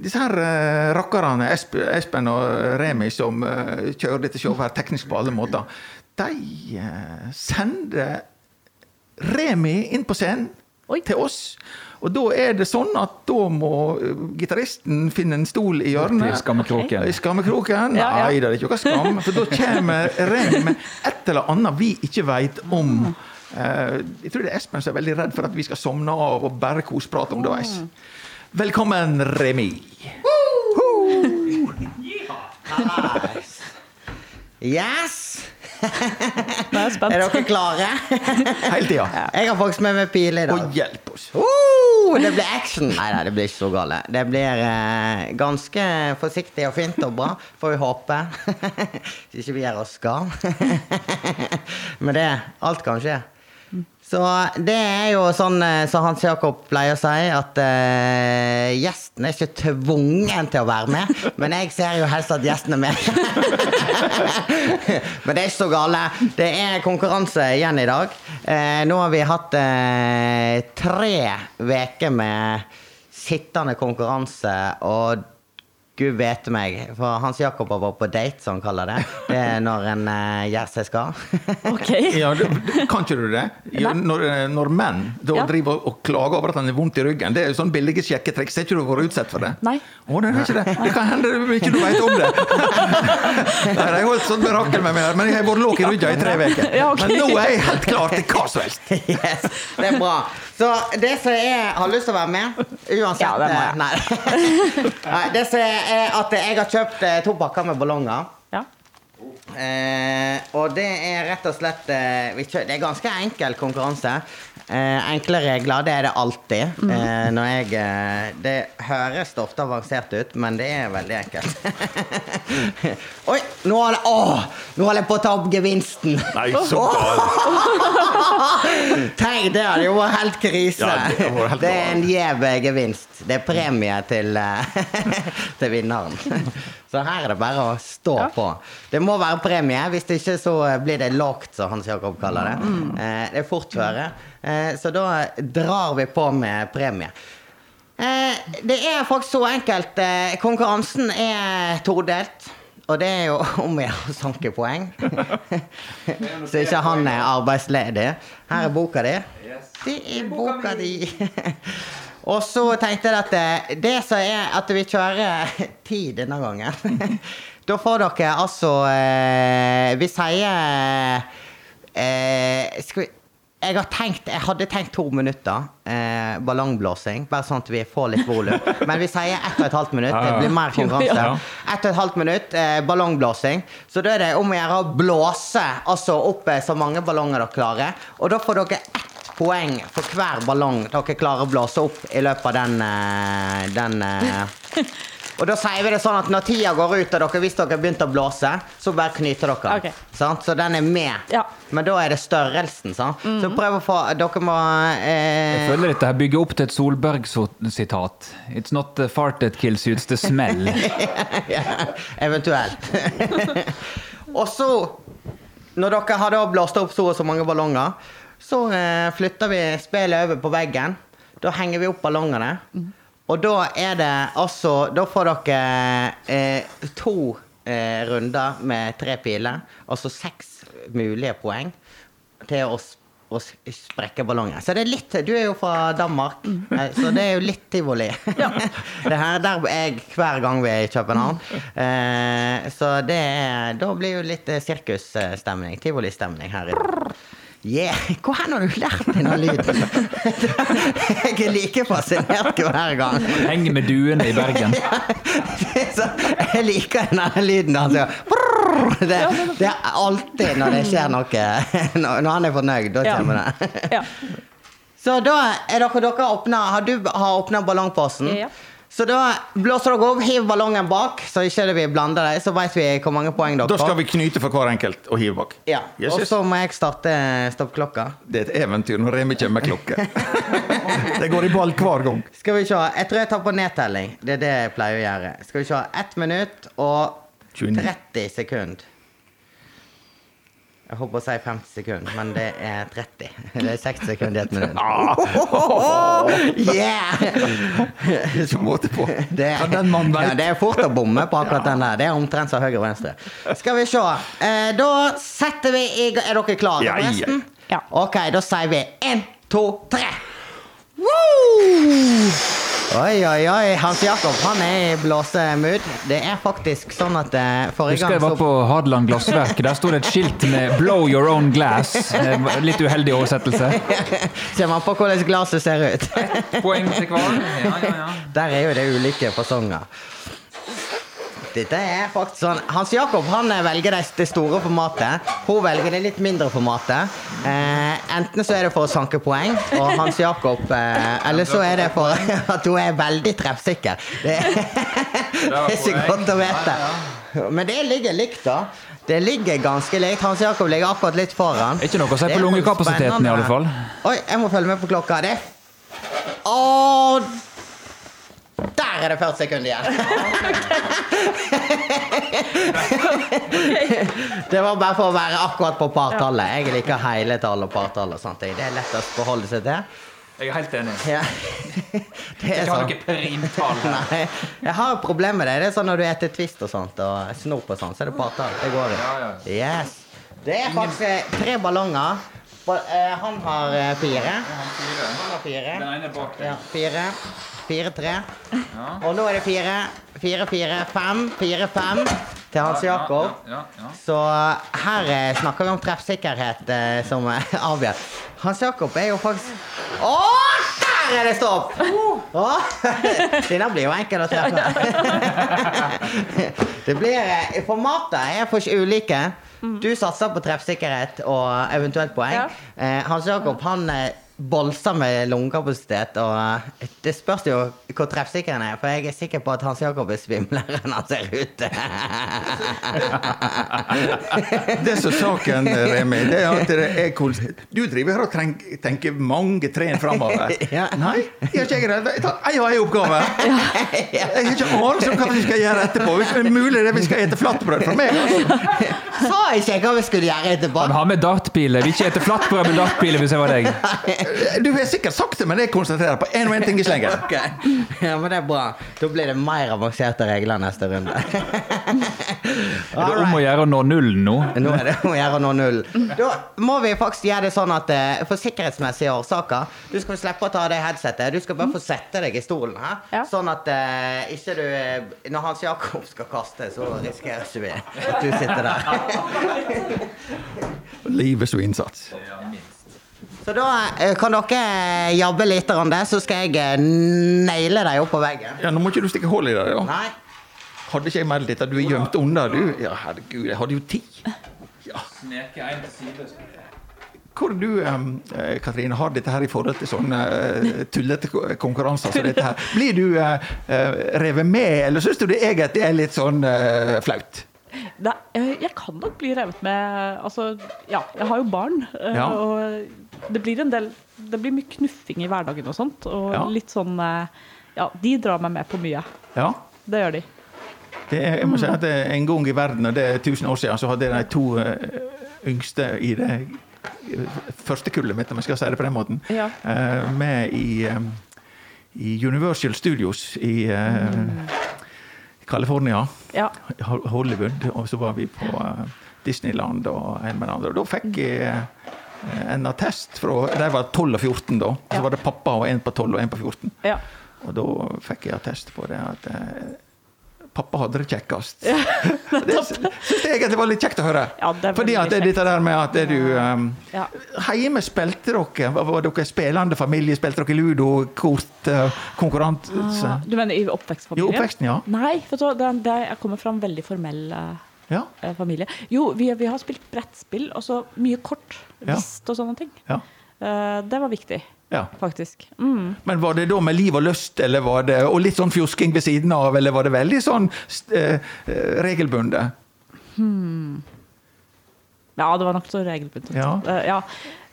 disse her eh, rakkerne, Espen og Remi, som eh, kjører dette showet her teknisk på alle måter, de eh, sender Remi inn på scenen Oi. til oss. Og da er det sånn at da må eh, gitaristen finne en stol i hjørnet. hjørnet. skammekroken. I skammekroken? Ja, ja. Nei, det er ikke noe skam. For da kommer Rem med et eller annet vi ikke veit om. Eh, Jeg tror det er Espen som er veldig redd for at vi skal sovne av og bare kosprate underveis. Velkommen, Remi. Yes! Nå er jeg spent. Er dere klare? Hele tida. Jeg har faktisk med meg pil i dag. Og hjelp oss. Uh, det blir action! Nei, nei, det blir ikke så gale. Det blir eh, ganske forsiktig og fint og bra, får vi håpe. Hvis ikke vi gjør oss gal. Men det Alt kan skje. Så det er jo sånn eh, som Hans Jakob pleier å si, at uh, gjesten er ikke tvungen til å være med. Men jeg ser jo helst at gjesten er med. Men det er ikke så gale. Det er konkurranse igjen i dag. Uh, nå har vi hatt uh, tre uker med sittende konkurranse, og gud vet meg. For Hans Jakob har vært på date, som han kaller det. Det er når en uh, gjør seg skal. okay. Ja, du, du, kan ikke du det? Ja, når, eh, når menn da Ja. driver og, klager over at han er vondt i ryggen, det er jo sånn billige sjekketriks. Har ikke du vært utsatt for det? Nei. Å, det er ikke det. Det kan hende du ikke du vet om det. Nei, jeg jo holdt sånn mirakel med meg, men jeg har vært låg i ryggen i tre uker. Ja, okay. Men nå er jeg helt klar til hva som helst. Yes, det er bra. Så det som jeg har lyst til å være med, uansett Ja, det må jeg. eh, Nei. nei. Det som er er at jeg har kjøpt eh, to pakker med ballonger. Eh, og det er rett og slett eh, Det er ganske enkel konkurranse. Eh, enkle regler, det er det alltid. Mhm. Eh, når jeg eh, Det høres ofte avansert ut, men det er veldig enkelt. Oi, nå holder, åh, nå holder jeg på å ta opp gevinsten! Nei, så galt Tenk, det hadde jo vært helt krise. Ja, det helt det er en gjev gevinst. Det er premie til, eh, til vinneren. Så her er det bare å stå Ja. på. Det må være premie, hvis det ikke så blir det lågt, som Hans Jakob kaller det. Eh, Det er fort føre. Eh, Så da drar vi på med premie. Eh, Det er faktisk så enkelt. Eh, Konkurransen er todelt. Og det er jo om å gjøre å sanke poeng. Så ikke han er arbeidsledig. Her er boka di. Det er boka di. Og så tenkte jeg at det, det som er at vi kjører ti denne gangen Da får dere altså eh, Vi sier eh, vi jeg, tenkt, jeg hadde tenkt to minutter eh, ballongblåsing, bare sånn at vi får litt volum. Men vi sier ett og et halvt minutt. Det blir mer konkurranse. Ett og et halvt minutt eh, ballongblåsing. Så da er det om å gjøre å blåse altså opp eh, så mange ballonger dere klarer. Og da får dere ett poeng for hver ballong dere klarer å blåse opp i løpet av den, eh, den eh. Og da sier vi det sånn at når tida går ut, og dere hvis dere har begynt å blåse, så bare knyter dere. Okay. Sant? Så den er med. Ja. Men da er det størrelsen, sant? Så prøv å få Dere må Jeg eh, føler dette her bygger opp til et Solberg-sitat. It's not the fart that kills you, it's the smell. ja, Eventuelt. og så, når dere har da blåst opp så og så mange ballonger, så eh, flytter vi spillet over på veggen. Da henger vi opp ballongene. Og da er det altså Da får dere eh, to eh, runder med tre piler, altså seks mulige poeng til å, å sprekke ballongen. Så det er litt Du er jo fra Danmark, eh, så det er jo litt tivoli. det her, der er jeg hver gang vi er i København. Eh, så det er Da blir jo litt eh, sirkusstemning, tivolistemning her i dag. Yeah. Hvor hen har du lært denne lyden? jeg er like fascinert hver gang. Henger med duene i Bergen. Så jeg liker denne lyden. Altså. Det, det er alltid når det skjer noe Når han er fornøyd, da kommer det. Så da er dere, dere åpnet, Har du har åpna ballongposen? Ja. Så da blåser dere opp, hiv ballongen bak, så ikke det vi blanda det. Så vet vi hvor mange poeng dere Da skal vi knyte for hver enkelt og hive bak. Ja. Yes, Og så må jeg starte stoppklokka. Det er et eventyr når Remi kommer med klokke. Det går i ball hver gang. Skal vi se. Jeg tror jeg tar på nedtelling. Det er det jeg pleier å gjøre. Skal vi se. Ett minutt og 30 sekunder. Jeg holdt på å si 50 sekunder, men det er 30. Det er 60 sekunder i ett minutt. Yeah! Ikke måte på. Det, Ja, den mannen vet. ja, det er fort å bomme på akkurat den der. Det er omtrent som høyre og venstre. Skal vi se. Eh, da setter vi i. Er dere klare, Ja, ja. Ja. Ok, da sier vi én, to, tre. Woo! Oi, oi, oi. Hans Jakob han er i blåsemood. Det er faktisk sånn at forrige gang Husker jeg var på Hadeland Glassverk. Der sto det et skilt med 'Blow your own glass'. Eh, Litt uheldig oversettelse. Ser man på hvordan glasset ser ut. Poeng til hver. Ja, ja, ja. Der er jo det ulike fasonger. Dette er faktisk sånn Hans Jakob han velger det- store formatet. Hun velger det litt mindre formatet. Eh, enten så er det for å sanke poeng, og Hans Jakob eh, Eller så er det for at hun er veldig treffsikker. Det er, det er så godt å vite. Men det ligger likt, da. Det ligger ganske likt. Hans Jakob ligger akkurat litt foran. Ikke noe å si på lungekapasiteten, i alle fall. Oi, jeg må følge med på klokka. Det er Åh, Der er det 40 sekunder igjen. Det var bare for å være akkurat på partallet. Jeg liker hele tallet og partallet. og. Det er lettest å forholde seg til. Jeg er helt enig. Ja. Det er sånn. noe primtall. Nei, jeg har et problem med det. Det er sånn når du spiser Twist og sånt, og snop og sånn, så er det partall. Det går jo. Yes. Det er faktisk eh, tre ballonger. Eh, han har eh, fire. Han har fire. Den ene bak Ja, fire. Fire, tre. Og nå er det fire. Fire, fire, fem. Fire, fem til Hans Jakob. Ja, ja, Så eh, her eh, snakker vi om treffsikkerhet eh, som avgjør. Hans Jakob er jo faktisk Å, der er det stopp! Å, Denne blir jo enkel å treffe. Det blir eh, Formatet er for ulike. Du satser på treffsikkerhet og eventuelt poeng. Ja. Eh, Hans Jakob han eh, bolser med lungekapasitet, og det spørs jo hvor treffsikker han er. For jeg er sikker på at Hans Jakob er svimlere enn han ser ut. Det som er saken, Remi, det er at det er kol- Du driver her og tenker mange trær framover. Ja. Nei, jeg har ikke jeg det. Jeg tar én og én oppgave. Jeg har ikke anelse om hva vi skal gjøre etterpå. Hvis det er mulig det vi skal ete flatbrød for meg. Altså. Sa ikke jeg hva vi skulle gjøre etterpå? Han har med dartpile. Vi ikke spise flatbrød med dartpile hvis jeg var deg. Du har sikkert sagt det, men jeg konsentrerer på én og én ting i slengen. Okay. ja, men det er bra. Da blir det mer avanserte regler neste runde. Er det om å gjøre å nå nullen nå? Nå er det om å gjøre å nå null. Da må vi faktisk gjøre det sånn at eh, for sikkerhetsmessige årsaker Du skal slippe å ta det headsetet. Du skal bare få sette deg i stolen her. Ja. Sånn at uh, ikke du eh, Når Hans Jakob skal kaste, så risikerer ikke vi at du sitter der. Livet som innsats. Så da kan dere jabbe litt, om det, så skal jeg naile deg opp på veggen. Ja, Nå må ikke du stikke hull i det. Ja. Nei. Hadde ikke jeg meldt dette? du er gjemt unna, du? Ja, herregud, jeg hadde jo tid. Ja. Hvor du, eh, Katrine, har dette her i forhold til sånne eh, tullete konkurranser som dette her? Blir du eh, revet med, eller syns du det egentlig er litt sånn flaut? Nei, jeg kan nok bli revet med Altså, ja, jeg har jo barn. Ja. Og det blir en del Det blir mye knuffing i hverdagen og sånt. Og Ja. litt sånn Ja, de drar meg med på mye. Ja. Det gjør de. Er, jeg må si at En gang i verden, og det er 1000 år siden, så hadde jeg de to eh, yngste i det første kullet mitt, om jeg skal si det på den måten, Ja. eh, med i, eh, i Universal Studios i eh, California, Ja. Hollywood, og så var vi på eh, Disneyland og en med den andre. Og da fikk jeg eh, en attest fra De var 12 og 14 da. Så var det pappa og en på 12 og en på 14. ja. Og da fikk jeg attest på det at eh, pappa hadde det kjekkest. det syns jeg egentlig var litt kjekt å høre. Ja, det er Fordi at det det, dette der med at du um, Ja. Hjemme spilte dere Var dere spillende familie? Spilte dere ludo, kort, uh, konkurranse? Ah, Du mener i oppvekstfamilien? Jo, oppveksten, ja. Nei, vet du, det, det, jeg kommer fra en veldig formell eh, Ja. eh, familie. Jo, vi, vi har spilt brettspill, og så mye kort. Ja. Og sånne ting. ja. Eh, det var viktig, ja. faktisk. Mm. Men var det da med liv og lyst, eller var det, og litt sånn fjosking ved siden av, eller var det veldig sånn eh, regelbundet? Ja, det var nok så regelbundet. Ja. Uh, ja.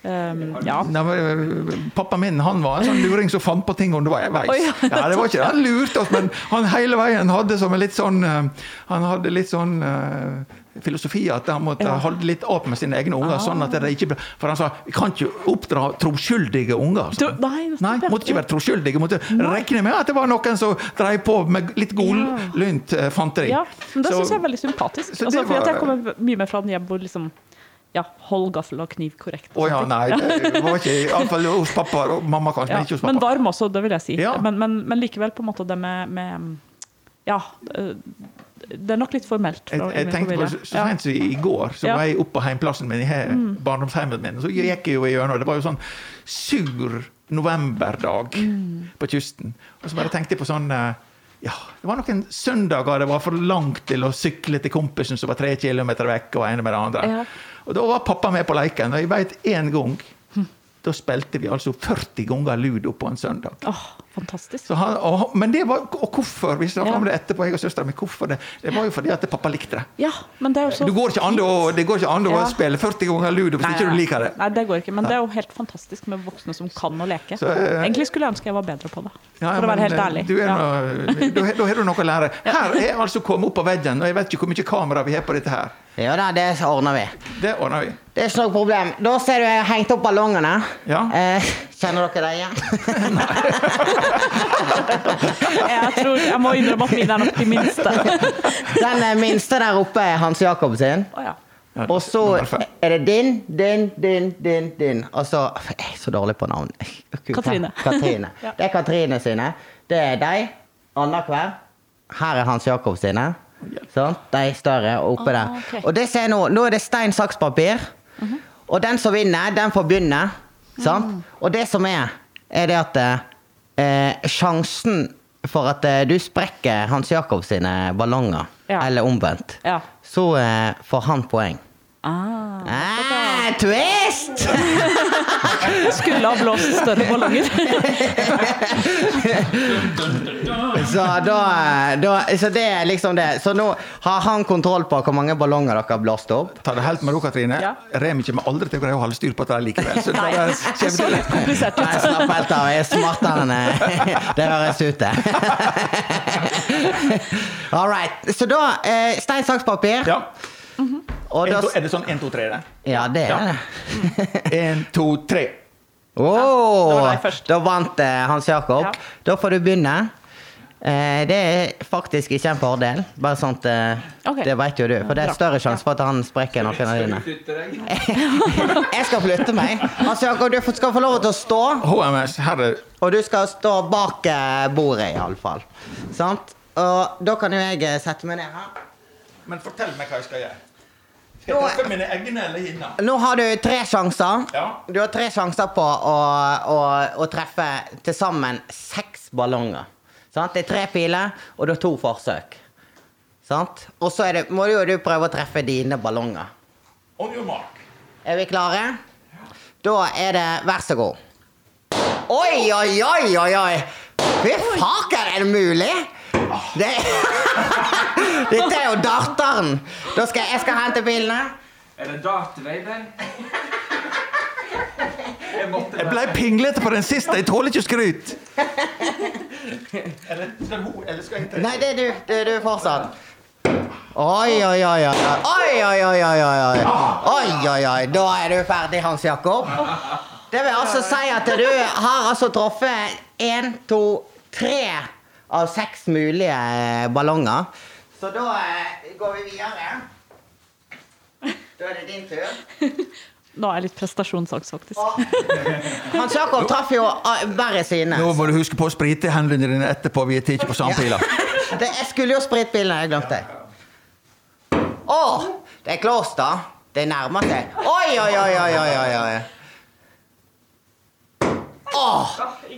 Um, ja. Eh, Pappa min han var en sånn luring som fant på ting underveis. Oh, ja. ja, det var ikke det. Han lurte oss, men han hele veien hadde som en litt sånn eh, Han hadde litt sånn eh, filosofi at han måtte Ja. holde litt opp med sine egne unger. Ah. sånn at det ikke ble, For han sa vi kan ikke oppdra troskyldige unger. Tro- nei, nei, måtte ikke være troskyldige. Måtte regne med at det var noen som drev på med litt godlynt ja. fanteri. ja. Men det syns jeg er veldig sympatisk. Altså, var, for jeg kommer mye mer fra en hjem hvor liksom Ja, hold gaffel og kniv korrekt. Å oh, ja, nei. Det var ikke Iallfall hos pappa og mamma, kanskje, Ja, men ikke hos pappa. men varm også, det vil jeg si. Ja. Men, men, men likevel på en måte det med, med Ja. Det er nok litt formelt. Jeg, jeg tenkte på så sent som i går, så. Mm. var jeg oppe på heimplassen min, i barndomshjemmet min, min. Så gikk jeg jo gjennom. Det var jo sånn sur novemberdag Mm. på kysten. Og så bare tenkte jeg på sånn eh, ja, Det var noen søndager det var for langt til å sykle til kompisen som var tre kilometer vekk, og ene med det andre. Ja. Og da var pappa med på leiken, og jeg veit én gang Da spilte vi altså 40 ganger ludo på en søndag. Oh, fantastisk. Så han, og, men det var, og hvorfor? Vi snakket Ja. om det etterpå, jeg og søstera mi. Det? Det var jo fordi at pappa likte det. Ja, men det er jo så Du går ikke an å, det an å Ja. spille 40 ganger ludo hvis Nei, ikke du liker det. Nei, det går ikke. Men det er jo helt fantastisk med voksne som kan å leke. Så, eh, Egentlig skulle jeg ønske jeg var bedre på det. Ja, For å være helt eh, ærlig. Da, har du noe å lære. Her er altså kommet opp på veggen, og jeg vet ikke hvor mye kamera vi har på dette her. Ja da, det ordner vi. Det ordner vi. Det er ikke noe problem. Da ser du jeg har hengt opp ballongene. Ja. Eh, kjenner dere det igjen? Jeg tror jeg må innrømme at mine er nok de minste. Den eh, minste der oppe er Hans Jakob sin. Oh, ja. Ja, Og så er det din, din, din, din, din. Og så Jeg er så dårlig på navn. Katrine. Katrine. Ja. Det er Katrine sine. Det er deg annenhver. Her er Hans Jakob sine. Sånn. De større og Ah, der. ok. Mhm. Og det ser jeg nå. Nå er det stein, saks, papir. Og den som vinner, den får begynne. Sant? Mm. Og det som er, er det at eh, sjansen for at eh, du sprekker Hans Jakob sine ballonger, Ja. eller omvendt, ja. så eh, får han poeng. Ah. Ah, twist! Skulle ha blåst større ballonger. Så, da, da, så det er liksom det. Så nå har han kontroll på hvor mange ballonger dere har blåst opp. Ta det helt med ro, Katrine. Ja. Remi kommer aldri til å greie å holde styr på dette likevel. Så Nei, det er så litt komplisert Nei, ut. slapp helt av. Jeg er smartere enn det høres ut til. All right. Så da eh, Stein, saks, papir. Ja. Og En, da, to, er det sånn én, to, tre? det? ja, det Ja. er det. En, to, tre. Åh, det var deg først. da vant eh, Hans Jakob. Ja. Da får du begynne. Eh, det er faktisk ikke en fordel. Bare sånn at eh, okay. Det vet jo du. For det er større sjanse for at han sprekker noen av dine. Jeg skal flytte meg. Hans Jakob, du skal få lov til å stå. HMS, herre Og du skal stå bak eh, bordet, iallfall. Sant? Og da kan jo jeg eh, sette meg ned her. Men fortell meg hva jeg skal gjøre. Mine egne eller hinna? Nå har du tre sjanser. Ja. Du har tre sjanser på å, å, å treffe til sammen seks ballonger. Sant? Det er tre piler, og du har to forsøk. Sant? Og så det, må jo du prøve å treffe dine ballonger. On your mark. Er vi klare? Da er det vær så god. Oi, oi, oi, oi, oi! Fy faen, er det mulig? Det, dette er jo datteren! Da skal jeg, skal hente bilene. Er det baby? Jeg Jeg ble pinglete på den siste. Jeg tåler ikke skryt. Eller skal hun, eller skal jeg ta Nei, det er du. Det er du fortsatt. Oi, oi. Oi, oi, oi, oi, oi, oi. Oi, oi, oi. Da er du ferdig, Hans Jakob. Det vil altså si at du har altså truffet én, to, tre av seks mulige ballonger. Så da eh, går vi videre. Da er det din tur. Nå er jeg litt prestasjonsangst, faktisk. Og Hans Jakob traff jo verre bare sine. Nå må du huske på å sprite hendene dine etterpå. Vi er ikke på sandpila. Det, jeg skulle jo spritbilen, jeg glemte det. Å! Det er close, da. Det nærmer seg. Oi, oi, oi, oi, oi, oi, oi.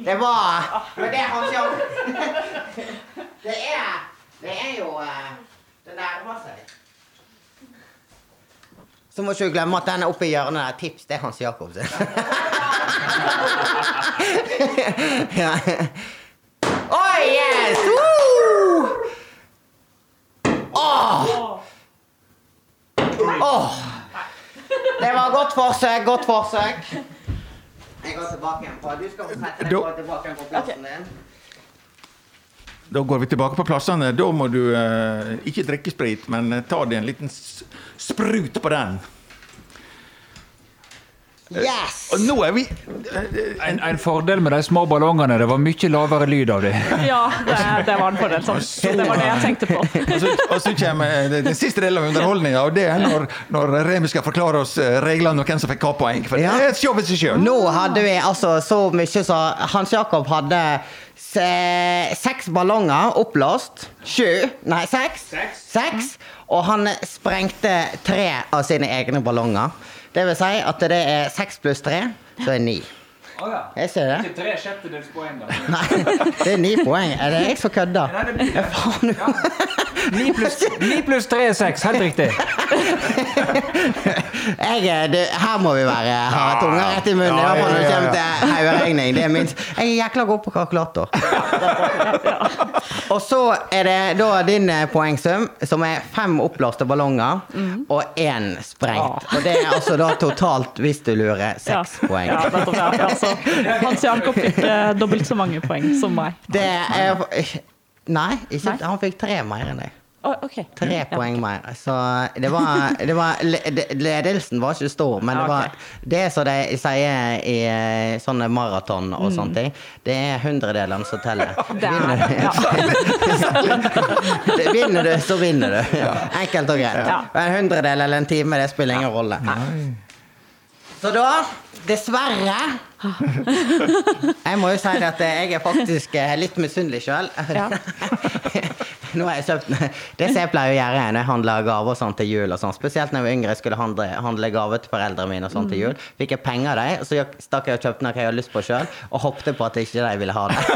Det var Men det Hans Jakob. Det er Det er jo Det nærmer seg. Så må ikke du glemme at den oppe i hjørnet der. Tips, det er Hans Jakob sin. ja. Oi, yes! Woo! Oh! Oh! Det var godt forsøk, godt forsøk. Jeg går tilbake igjen på Du skal få sette deg på tilbake igjen på plassen din. Da går vi tilbake på plassene. Da må du eh, ikke drikke sprit, men eh, ta deg en liten sprut på den. Yes! Og nå er vi En, en fordel med de små ballongene, det var mye lavere lyd av dem. Ja, det, det var en fordel. Sånn. Det var det jeg tenkte på. Og så, og så kommer eh, den siste delen av underholdninga, og det er når, når Remi skal forklare oss eh, reglene og hvem som fikk hva poeng. For Ja. det er et show i seg sjøl. Nå hadde vi altså så mye så Hans Jakob hadde se, seks ballonger oppblåst. Sju Nei, seks. Seks. Og han sprengte tre av sine egne ballonger. Det vil si at det er seks pluss tre, så er ni. Oh, ja. Jeg ser det. Ikke tre sjettedels poeng, da. Nei, det er ni poeng. Er det jeg som kødder? Nei, det blir Ja, faen. Ni pluss, ni pluss tre er seks, helt riktig. Jeg, er- det, her må vi være ha tunga rett i munnen. I hvert fall når det kommer til haugeregning. Det er minst. Jeg er jækla god på kalkulator. Og så er det da din eh, poengsum, som er fem oppblåste ballonger og én sprengt. Og det er altså da totalt, hvis du lurer, seks poeng. Ja, nettopp, ja. Ja, så Hans Jakob fikk eh, dobbelt så mange poeng som meg. Det er Nei, ikke, Nei. han fikk tre mer enn deg. Oh, okay. Tre Ja. poeng mer. Så det var, det var Ledelsen var ikke stor, men det var ok. det som de sier i eh, sånne maraton og Mm. sånne ting, det er hundredelene som teller. Vinner du, ja. vinner du, så vinner du. Enkelt og greit. Ja. En hundredel eller en time, det spiller ingen rolle. Så da, dessverre Jeg må jo si at jeg er faktisk eh, litt misunnelig sjøl. Ja. Nå har jeg kjøpt Det som jeg pleier å gjøre når jeg handler gaver og sånn til jul, og sånn, spesielt når jeg var yngre jeg skulle handle, handle gaver til foreldrene mine og sånn til jul, fikk jeg penger av dem, så stakk jeg og kjøpte noe jeg hadde lyst på sjøl, og håpte på at ikke de ville ha det.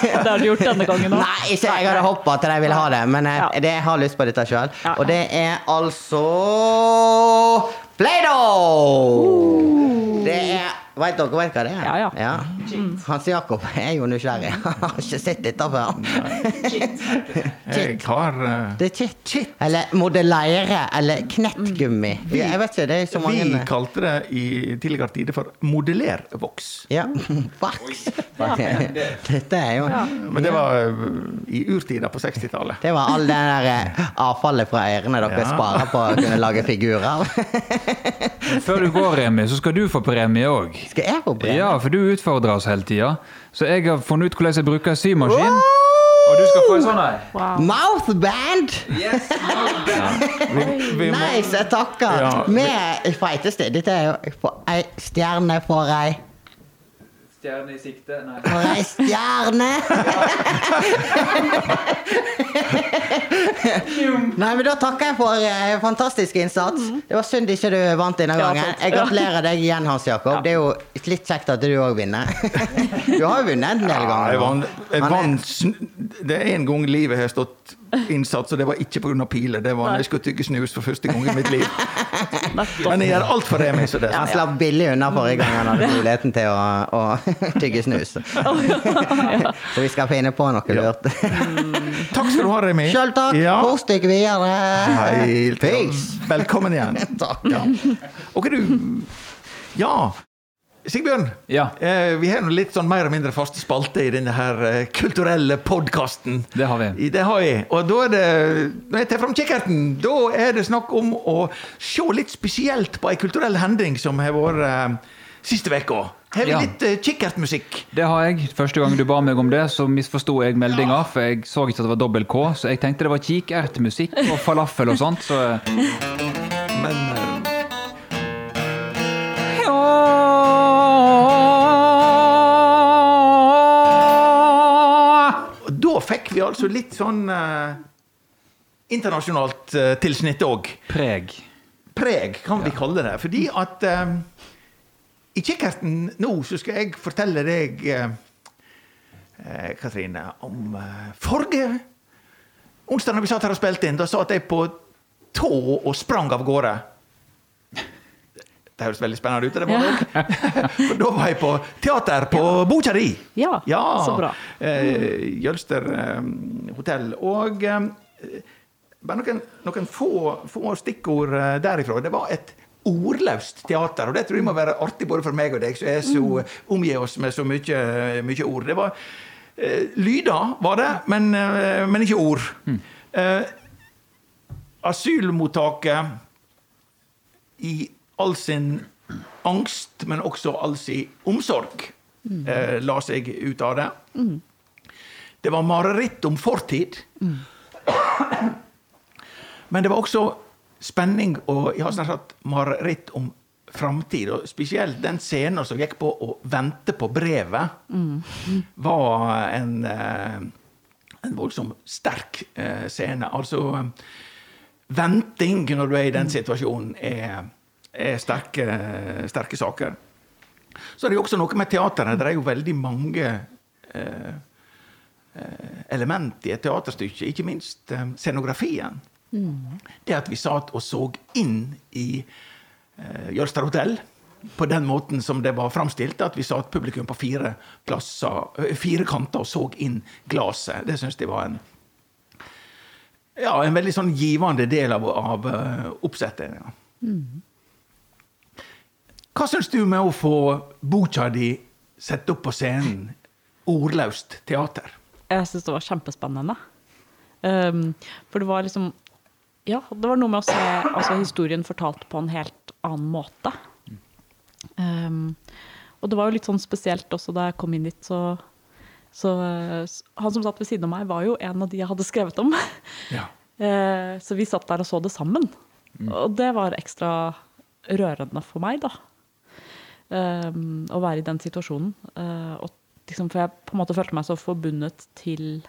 Det har du gjort denne gangen òg. Nei, ikke jeg hadde hoppa til de ville ha det, men jeg, Ja. det, jeg har lyst på dette sjøl. Og det er altså Play-Doh! Det Vet dere vet hva det er? Ja, ja. Hans Jakob er jo nysgjerrig. Han har ikke sett dette før. Har eh, Det er chit. Eller modellere. eller knettgummi. Jeg vet ikke, det er så mange Vi kalte det i tidligere tider for modellervoks. Ja. Voks. Dette er jo Men det var eh, i urtida på 60-tallet. Det var all det der eh, avfallet fra ørene dere Ja. sparer på å kunne lage figurer av. Før du går, Remi, så skal du få premie òg. Skal jeg få brenne? Ja, for du utfordrer oss hele tida. Så jeg har funnet ut hvordan jeg bruker symaskin. Og du skal få en sånn her. Wow. Mouthband! Vi, vi må, Nice, jeg takker. Ja, vi- Med feiteste. Dette er jo ei stjerne for ei Stjerne i sikte. Nei. For ei stjerne! Nei, men Da takker jeg for eh, fantastisk innsats. Det var synd ikke du vant denne Ja, gangen. sant. Jeg gratulerer deg igjen, Hans Jakob. Det er jo litt kjekt at du òg vinner. Du har jo vunnet en del ja, ganger. jeg vant, jeg vant sn- Det er en gang i livet jeg har stått innsats, og det var ikke pga. piler. Det var når jeg skulle tygge snus for første gang i mitt liv. Nettopp. Men jeg gjør alt for Remi, så det Han slapp billig unna forrige gang han hadde muligheten til å, å tygge snus. Så vi skal finne på noe lurt. Takk skal du ha, Remi. Sjøl takk. Ja. Kos deg videre. Helt Peace. Velkommen igjen. Takk. Ja. Okay, du Ja. Sigbjørn, Ja, eh, vi har noe litt sånn mer eller mindre faste spalte i denne her eh, kulturelle podkasten. det har vi. Det har jeg. Og da er det Når jeg tar fram kikkerten, da er det snakk om å se litt spesielt på ei kulturell hending som har vært eh, siste uka. Har vi Ja. litt eh, kikkertmusikk? Det har jeg. Første gang du ba meg om det, så misforsto jeg meldinga, for jeg så ikke at det var dobbel K, så jeg tenkte det var kikertmusikk og falafel og sånt, så Men fikk vi altså litt sånn eh, internasjonalt eh, tilsnitt òg. Preg. Preg, kan vi kalle det. Fordi at eh, i kikkerten nå så skal jeg fortelle deg, eh, eh, Katrine, om eh, forrige onsdag når vi satt her og spilte inn. Da satt jeg på tå og sprang av gårde. Det høres veldig spennende ut. Det må ja. For da var jeg på teater på ja. di. Ja, så bra. Eh, Jølster eh, hotell. Og eh, bare noen, noen få, få stikkord eh, derifra. Det var et ordløst teater, og det tror jeg må være artig både for meg og deg, som er så omgir oss med så mye, mye ord. Det var eh, lyder, var det, men, eh, men ikke ord. Eh, asylmottaket i all sin angst, men også all sin omsorg, eh, la seg ut av det. Det var mareritt om fortid. Men det var også spenning og jeg har snart sagt mareritt om framtid. Og spesielt den scenen som gikk på å vente på brevet, var en, eh, en voldsomt sterk eh, scene. Altså Venting når du er i den situasjonen, er, er sterke, sterke saker. Så er det jo også noe med teateret. Det er jo veldig mange eh, eh, element i et teaterstykke, ikke minst eh, scenografien. Det at vi satt og så inn i eh, Jølster hotell på den måten som det var framstilt, at vi satt publikum på fire, plasser, eh, fire kanter og så inn glasset, det syns jeg var en ja, en veldig sånn givende del av, av eh, oppsettet. Ja. Hva syns du med å få boka di sett opp på scenen? Ordløst teater. Jeg syns det var kjempespennende. Um, for det var liksom Ja, det var noe med å se altså, historien fortalt på en helt annen måte. Um, og det var jo litt sånn spesielt også da jeg kom inn dit, så, så Han som satt ved siden av meg, var jo en av de jeg hadde skrevet om. Ja. Eh, Så vi satt der og så det sammen. Og det var ekstra rørende for meg, da. Um, å være i den situasjonen. Eh, og liksom, for jeg på en måte følte meg så forbundet til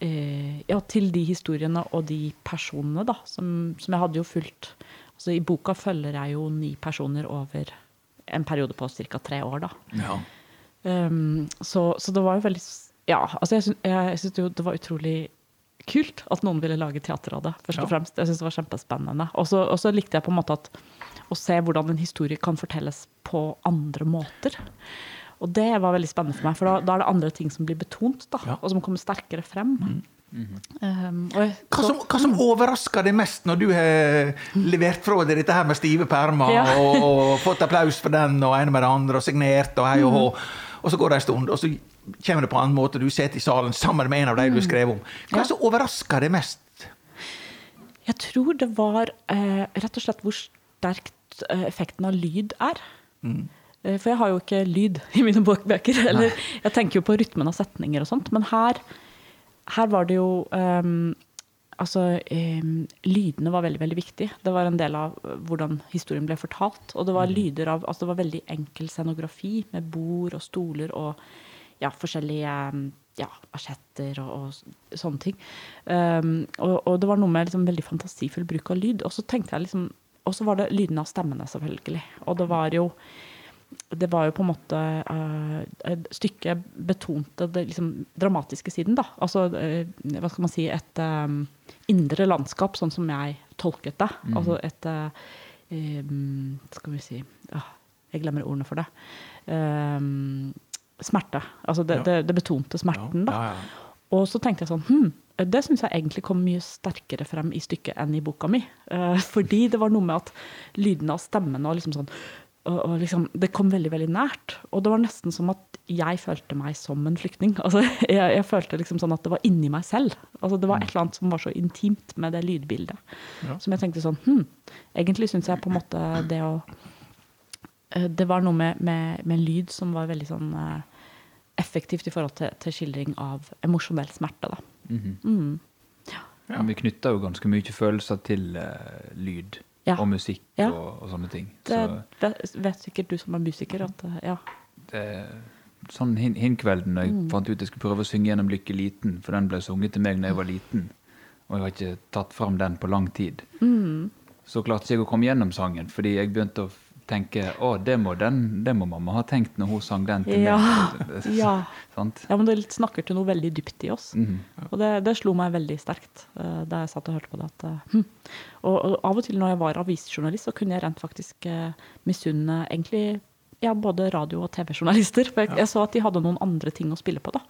eh, Ja, til de historiene og de personene, da. Som, som jeg hadde jo fulgt Altså i boka følger jeg jo ni personer over en periode på ca. tre år, da. Ja. Um, så, så det var jo veldig Ja, altså jeg, syns- jeg syns jo det var utrolig kult at noen ville lage teater av det, først og fremst. Jeg syns det var kjempespennende. Og så likte jeg på en måte at å se hvordan en historie kan fortelles på andre måter. Og det var veldig spennende for meg, for da, da er det andre ting som blir betont, da, Ja. og som kommer sterkere frem. Um, og jeg, Hva som, hva som overrasker deg mest når du har levert fra deg dette her med stive permer Ja. og, og fått applaus for den og ene med det andre og signert og hei og hå, og så går det en stund, og så kommer det på en annen måte, du sitter i salen sammen med en av de du skrev om. Hva Ja. som overrasker deg mest? Jeg tror det var eh, rett og slett hvor sterkt eh, effekten av lyd er. Mm. for jeg har jo ikke lyd i mine bøker. Eller, jeg tenker jo på rytmen av setninger og sånt, men her, her var det jo um, Altså, um, lydene var veldig veldig viktig. Det var en del av eh, hvordan historien ble fortalt. Og det var lyder av Altså, det var veldig enkel scenografi med bord og stoler og ja, forskjellige ehm, ja, asjetter og, og sånne ting. Um, og, og det var noe med liksom veldig fantasifull bruk av lyd. Og så tenkte jeg liksom Og så var det lyden av stemmene, selvfølgelig. Og det var jo det var jo på en måte uh, et stykke betonte det liksom dramatiske siden, da. Altså, uh, hva skal man si, et um, indre landskap, sånn som jeg tolket det. Altså et uh, um, Skal vi si uh, Jeg glemmer ordene for det. Um, smerte. Altså det, Ja. det, det betonte smerten, da. Ja, ja. Og så tenkte jeg sånn hm, Det syns jeg egentlig kom mye sterkere frem i stykket enn i boka mi. Eh, fordi det var noe med at lydene av stemmen og liksom sånn og, liksom, Det kom veldig veldig nært. Og det var nesten som at jeg følte meg som en flyktning. Altså, jeg, jeg følte liksom sånn at det var inni meg selv. Altså, det var et eller annet som var så intimt med det lydbildet. Ja. Som jeg tenkte sånn hm, Egentlig syns jeg på en måte det å eh, det var noe med, med, med lyd som var veldig sånn eh, effektivt i forhold til, til skildring av emosjonell smerte. Da. Mhm. Mm. Ja. vi knytter jo ganske mye følelser til uh, lyd Ja. og musikk Ja. og, og sånne ting. Det Så vet, vet sikkert du som er musiker at eh, ja. det, sånn hin, hinkvelden da jeg Mm. fant ut jeg skulle prøve å synge gjennom Lykke liten, for den ble sunget til meg da jeg var liten, og jeg har ikke tatt fram den på lang tid, Mm. så klarte jeg å komme gjennom sangen, fordi jeg begynte å f- tenke å, det må, den, det må mamma ha tenkt når hun sang den til Ja. meg. Ja. Ja, men det snakker til noe veldig dypt i oss. Mhm. Og det, det slo meg veldig sterkt eh, da jeg satt og hørte på det. At, eh, hm. og, og av og til når jeg var avisjournalist, så kunne jeg rent faktisk eh, misunne egentlig ja, både radio- og TV-journalister. For jeg, jeg så at de hadde noen andre ting å spille på, da.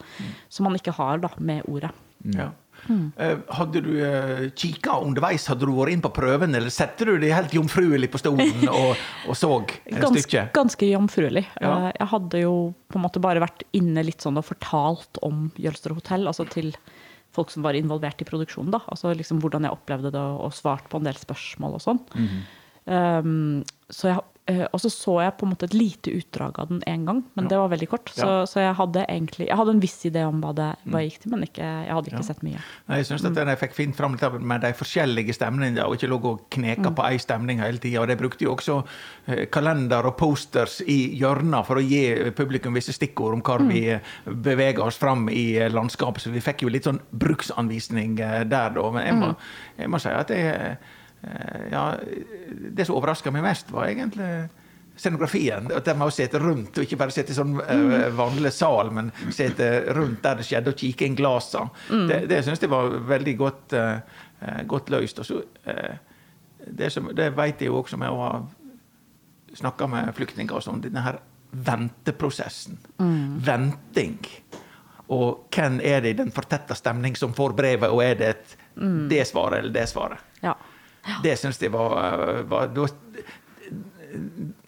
Som man ikke har da, med ordet. Ja. Eh, hadde du uh, kikka underveis? Hadde du vært inn på prøven, eller satte du deg helt jomfruelig på stolen og, og så Gans, stykket? ganske jomfruelig. Ja. Eh, Jeg hadde jo på en måte bare vært inne litt sånn og fortalt om Jølster hotell, altså til folk som var involvert i produksjonen. da, altså liksom Hvordan jeg opplevde det, og svart på en del spørsmål og sånn. Um, så jeg, eh, og så så jeg på en måte et lite utdrag av den én gang, men Ja. det var veldig kort. Så, Ja. så jeg hadde egentlig jeg hadde en viss idé om hva det hva jeg gikk til, men ikke, jeg hadde ikke Ja. sett mye. Nei, Jeg syns at jeg fikk fint fram med de forskjellige stemningene, og ikke lå og kneka på ei stemning hele tida. De brukte jo også eh, kalender og posters i hjørner for å gi publikum visse stikkord om hvor vi eh, beveger oss fram i eh, landskapet. Så vi fikk jo litt sånn bruksanvisning eh, der, da. Men jeg må, jeg må si at jeg eh, Ja, det som overraska meg mest, var egentlig scenografien. At de har sett rundt, og ikke bare sett i sånn eh, vanlig sal, men sett rundt der det skjedde, og kikket inn glasene. Det, det syns jeg var veldig godt, eh, eh, godt løst. Og så, eh, det, som- det vet jeg jo også med å ha snakka med flyktninger og sånn, denne her venteprosessen. Venting. Og hvem er det i den fortetta stemning som får brevet, og er det et det svaret eller det svaret? Ja. Det syns jeg var, var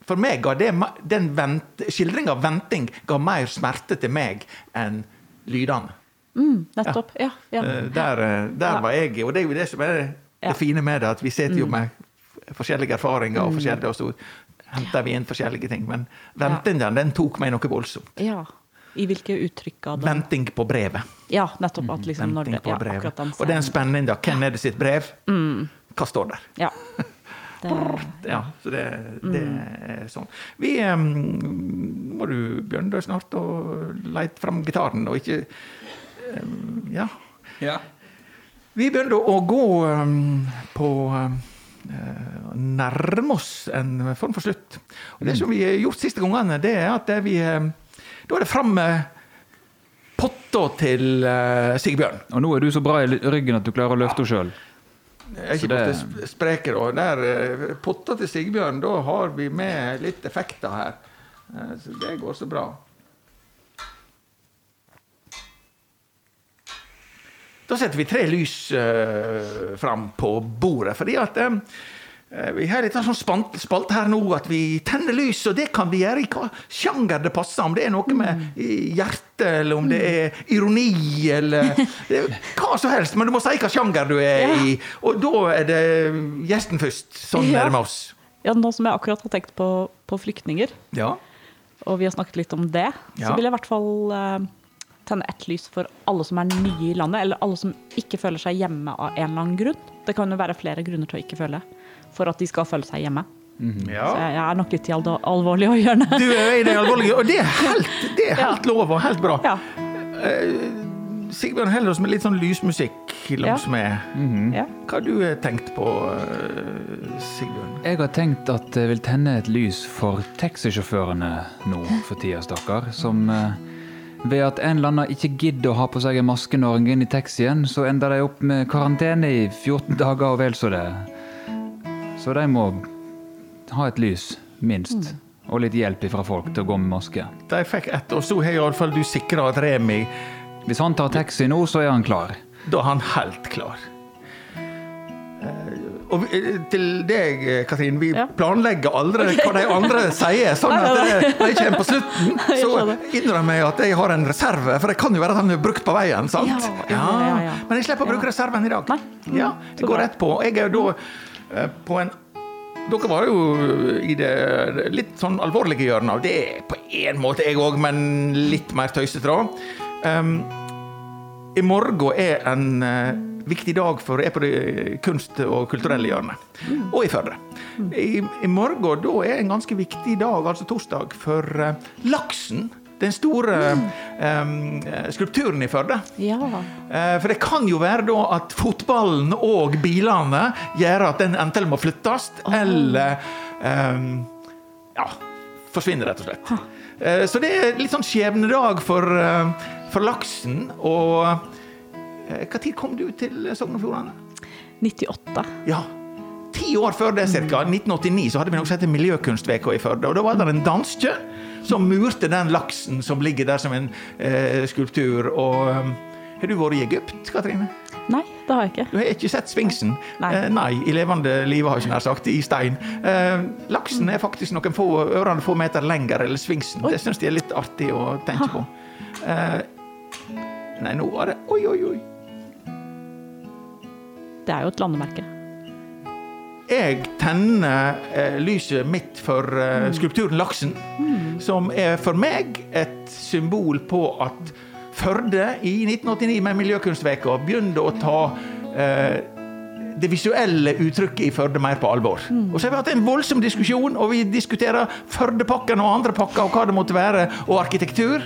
For meg ga det den vent, skildringa av venting ga mer smerte til meg enn lydene. Mm, nettopp. Ja. ja. ja. Der, eh, der Ja. var jeg, og det er jo det som er det Mm. fine med det, at vi sitter jo med forskjellige erfaringer, og forskjellige, og så henter vi inn forskjellige ting. Men ventingen, den tok meg noe voldsomt. ja. I hvilke uttrykk av det? Venting på brevet. Ja, nettopp. At liksom når Venting det, på ja, brevet. akkurat den Og den da. Hvem er det sitt brev? Hva står der? Ja. Det, Ja, så det, det er sånn. Vi um, Må du Bjørn, dø snart og leite fram gitaren, og ikke um, Ja. Ja. Vi begynner å gå um, på eh, nærme oss en form for slutt. Og det som vi har gjort siste gangene, det er at vi um, Da er det fram med potta til uh, Sigbjørn. Og nå er du så bra i ryggen at du klarer å løfte henne sjøl. Jeg er ikke det- borte sp- spreker. Der, eh, potta til Sigbjørn, da har vi med litt effekter her. Eh, Så det går så bra. Da setter vi tre lys eh, fram på bordet, fordi at vi har litt sånn spalt spalte her nå at vi tenner lys, og det kan vi gjøre i hva sjanger det passer. Om det er noe med hjerte, eller om det er ironi, eller er hva som helst. Men du må si hva sjanger du er Ja. i. Og da er det gjesten først. Sånn Ja. er det med oss. ja, nå som jeg akkurat har tenkt på, på flyktninger, Ja. og vi har snakket litt om det, Ja. så vil jeg i hvert fall eh, tenne ett lys for alle som er nye i landet, eller alle som ikke føler seg hjemme av en eller annen grunn. Det kan jo være flere grunner til å ikke føle, for at de skal føle seg hjemme. Så ja. jeg, jeg er nok litt i alvorlig å gjøre Du er i det alvorlige, og det er helt, det er helt lov og helt bra. Ja. Sigbjørn holder oss med litt sånn lysmusikk langs Ja. med. ja. Hva har du eh, tenkt på, uh, Sigbjørn? Jeg har tenkt at jeg vil tenne et lys for taxisjåførene nå for tida, stakkar. Som uh, ved at en eller annen ikke gidder å ha på seg en maske når en går inn i taxien, så ender de opp med karantene i 14 dager og vel så det. Så de må ha et lys, minst. Og litt hjelp fra folk til å gå med maske. De fikk ett, og så har iallfall du sikra at Remi Hvis han tar taxi nå, så er han klar. Da er han helt klar. Eh, Og eh, til deg, Katrin, vi Ja. planlegger aldri hva de andre sier. Sånn at de kommer på slutten, så innrømmer jeg at jeg har en reserve. For det kan jo være at han er brukt på veien. sant? Ja, ja, ja, ja. Men jeg slipper å bruke reserven i dag. Ja, Så jeg går rett på. Jeg er jo da eh, på en dere var jo i det litt sånn alvorlige hjørnet. og Det er på en måte jeg òg, men litt mer tøysete, da. Um, I morgen er en uh, viktig dag for jeg på det kunst- og kulturelle hjørnet. Og i Førde. I, I morgen da er en ganske viktig dag, altså torsdag, for uh, laksen. Den store eh, skulpturen i Førde. Ja. Eh, For det kan jo være da at fotballen og bilene gjør at den enten må flyttes, eller eh, ja, forsvinner, rett og slett. Eh, Så det er litt sånn skjebnedag for, for laksen. Og tid kom du til Sogn og Fjordane? 98. Ja. Ti år før det, ca. 1989, så hadde vi noe som heter Miljøkunstveka i Førde. Og da var det en danske som murte den laksen som ligger der som en eh, skulptur. Og eh, har du vært i Egypt, Katrine? Nei, det har jeg ikke. Du har ikke sett Sfinksen? Nei. Eh, nei, i levende live, har jeg nær sagt. I stein. Eh, laksen er faktisk noen få ørene få meter lenger enn Sfinksen. Det syns de er litt artig å tenke på. Eh, nei, nå var det Oi, oi, oi. Det er jo et landemerke. Jeg tenner eh, lyset mitt for eh, skulpturen Laksen, som er for meg et symbol på at Førde i 1989 med Miljøkunstveka begynte å ta eh, det visuelle uttrykket i Førde mer på alvor. Og så har vi hatt en voldsom diskusjon, og vi diskuterer Førdepakken og andre pakker og hva det måtte være, og arkitektur.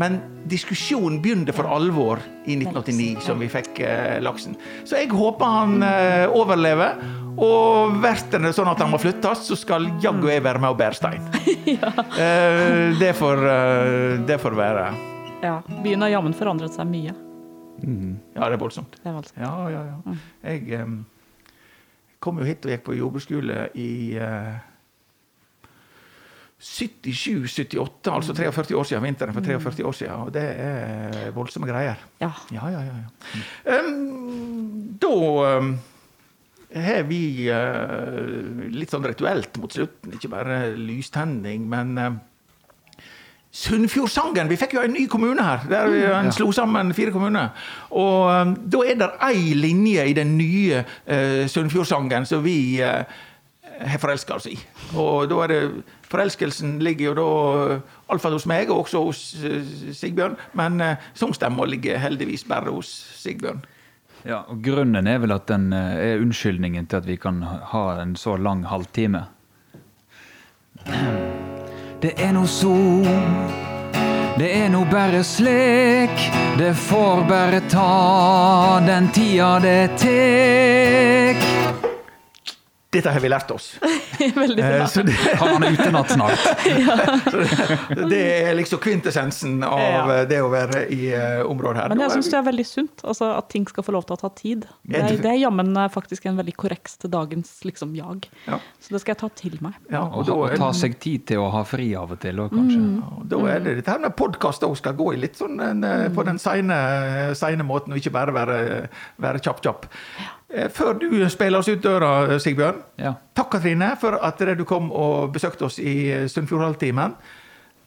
Men diskusjonen begynte for alvor i 1989, som vi fikk eh, laksen. Så jeg håper han eh, overlever. Og blir det sånn at han må flyttes, så skal jaggu jeg være med og bære stein. eh, det, får, eh, det får være. Ja. Byen har jammen forandret seg mye. Ja, det er voldsomt. Det er voldsomt. Ja, ja, ja. Jeg em, kom jo hit og gikk på jordbruksskole i eh, 77-78, altså 43 år siden. Vinteren for 43 år siden. Og det er voldsomme greier. Ja. Ja, ja, ja. ja. Um, da um, har vi uh, litt sånn rituelt mot slutten, ikke bare lystenning, men uh, Sunnfjordsangen. Vi fikk jo en ny kommune her. Der vi en slo sammen fire kommuner. Og um, da er det ei linje i den nye uh, Sunnfjordsangen som vi uh, har forelska oss i. Og da er det Forelskelsen ligger jo da iallfall hos meg, og også hos uh, Sigbjørn. Men uh, sangstemma ligger heldigvis bare hos Sigbjørn. Ja, og Grunnen er vel at den eh, er unnskyldningen til at vi kan ha en så lang halvtime. Det er no sol, det er no bare slik. Det får bare ta den tida det tek. Dette har vi lært oss. Veldig Eh, bra. så det, Kan han utenat snart? det er liksom kvintessensen av Ja. uh, det å være i uh, området her. Men jeg er syns det er veldig sunt. Altså At ting skal få lov til å ta tid. Det Er er, det er jammen eh, faktisk en veldig korreks til dagens liksom jag. Ja. Så det skal jeg ta til meg. Ja, Og, og og er ta seg tid til å ha fri av og til òg, kanskje. Ja, Da er det dette her med podkast òg skal gå i litt sånn en, mm. på den seine, seine måten, og ikke bare være, være kjapp-kjapp. Eh, Før du spiller oss ut døra, Sigbjørn. Ja. Takk, Katrine, for at du kom og besøkte oss i Sunnfjordhalvtimen.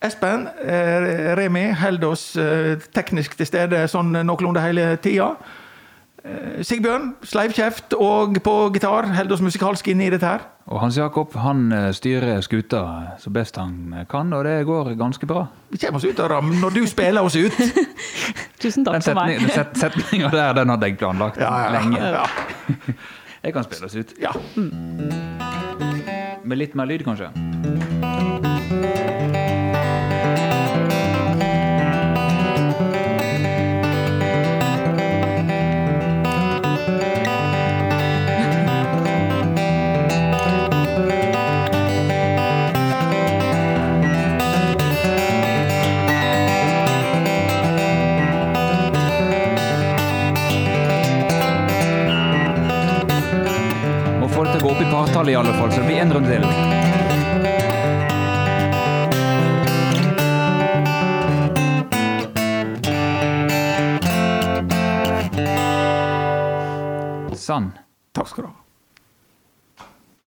Espen, eh, Remi, holder oss eh, teknisk til stede sånn noenlunde hele tida. Eh, Sigbjørn, sleivkjeft og på gitar, holder oss musikalsk inne i dette her. Og Hans Jakob han eh, styrer skuta så best han kan, og det går ganske bra. Vi kommer oss ut døra når du spiller oss ut. Tusen takk for meg. Den set, setninga der, den hadde jeg planlagt Ja, ja, lenge. ja. Jeg kan spille oss ut. ja. Med litt mer lyd, kanskje. Opp i alle fall, så det blir en runde til. Sann. Takk skal du ha.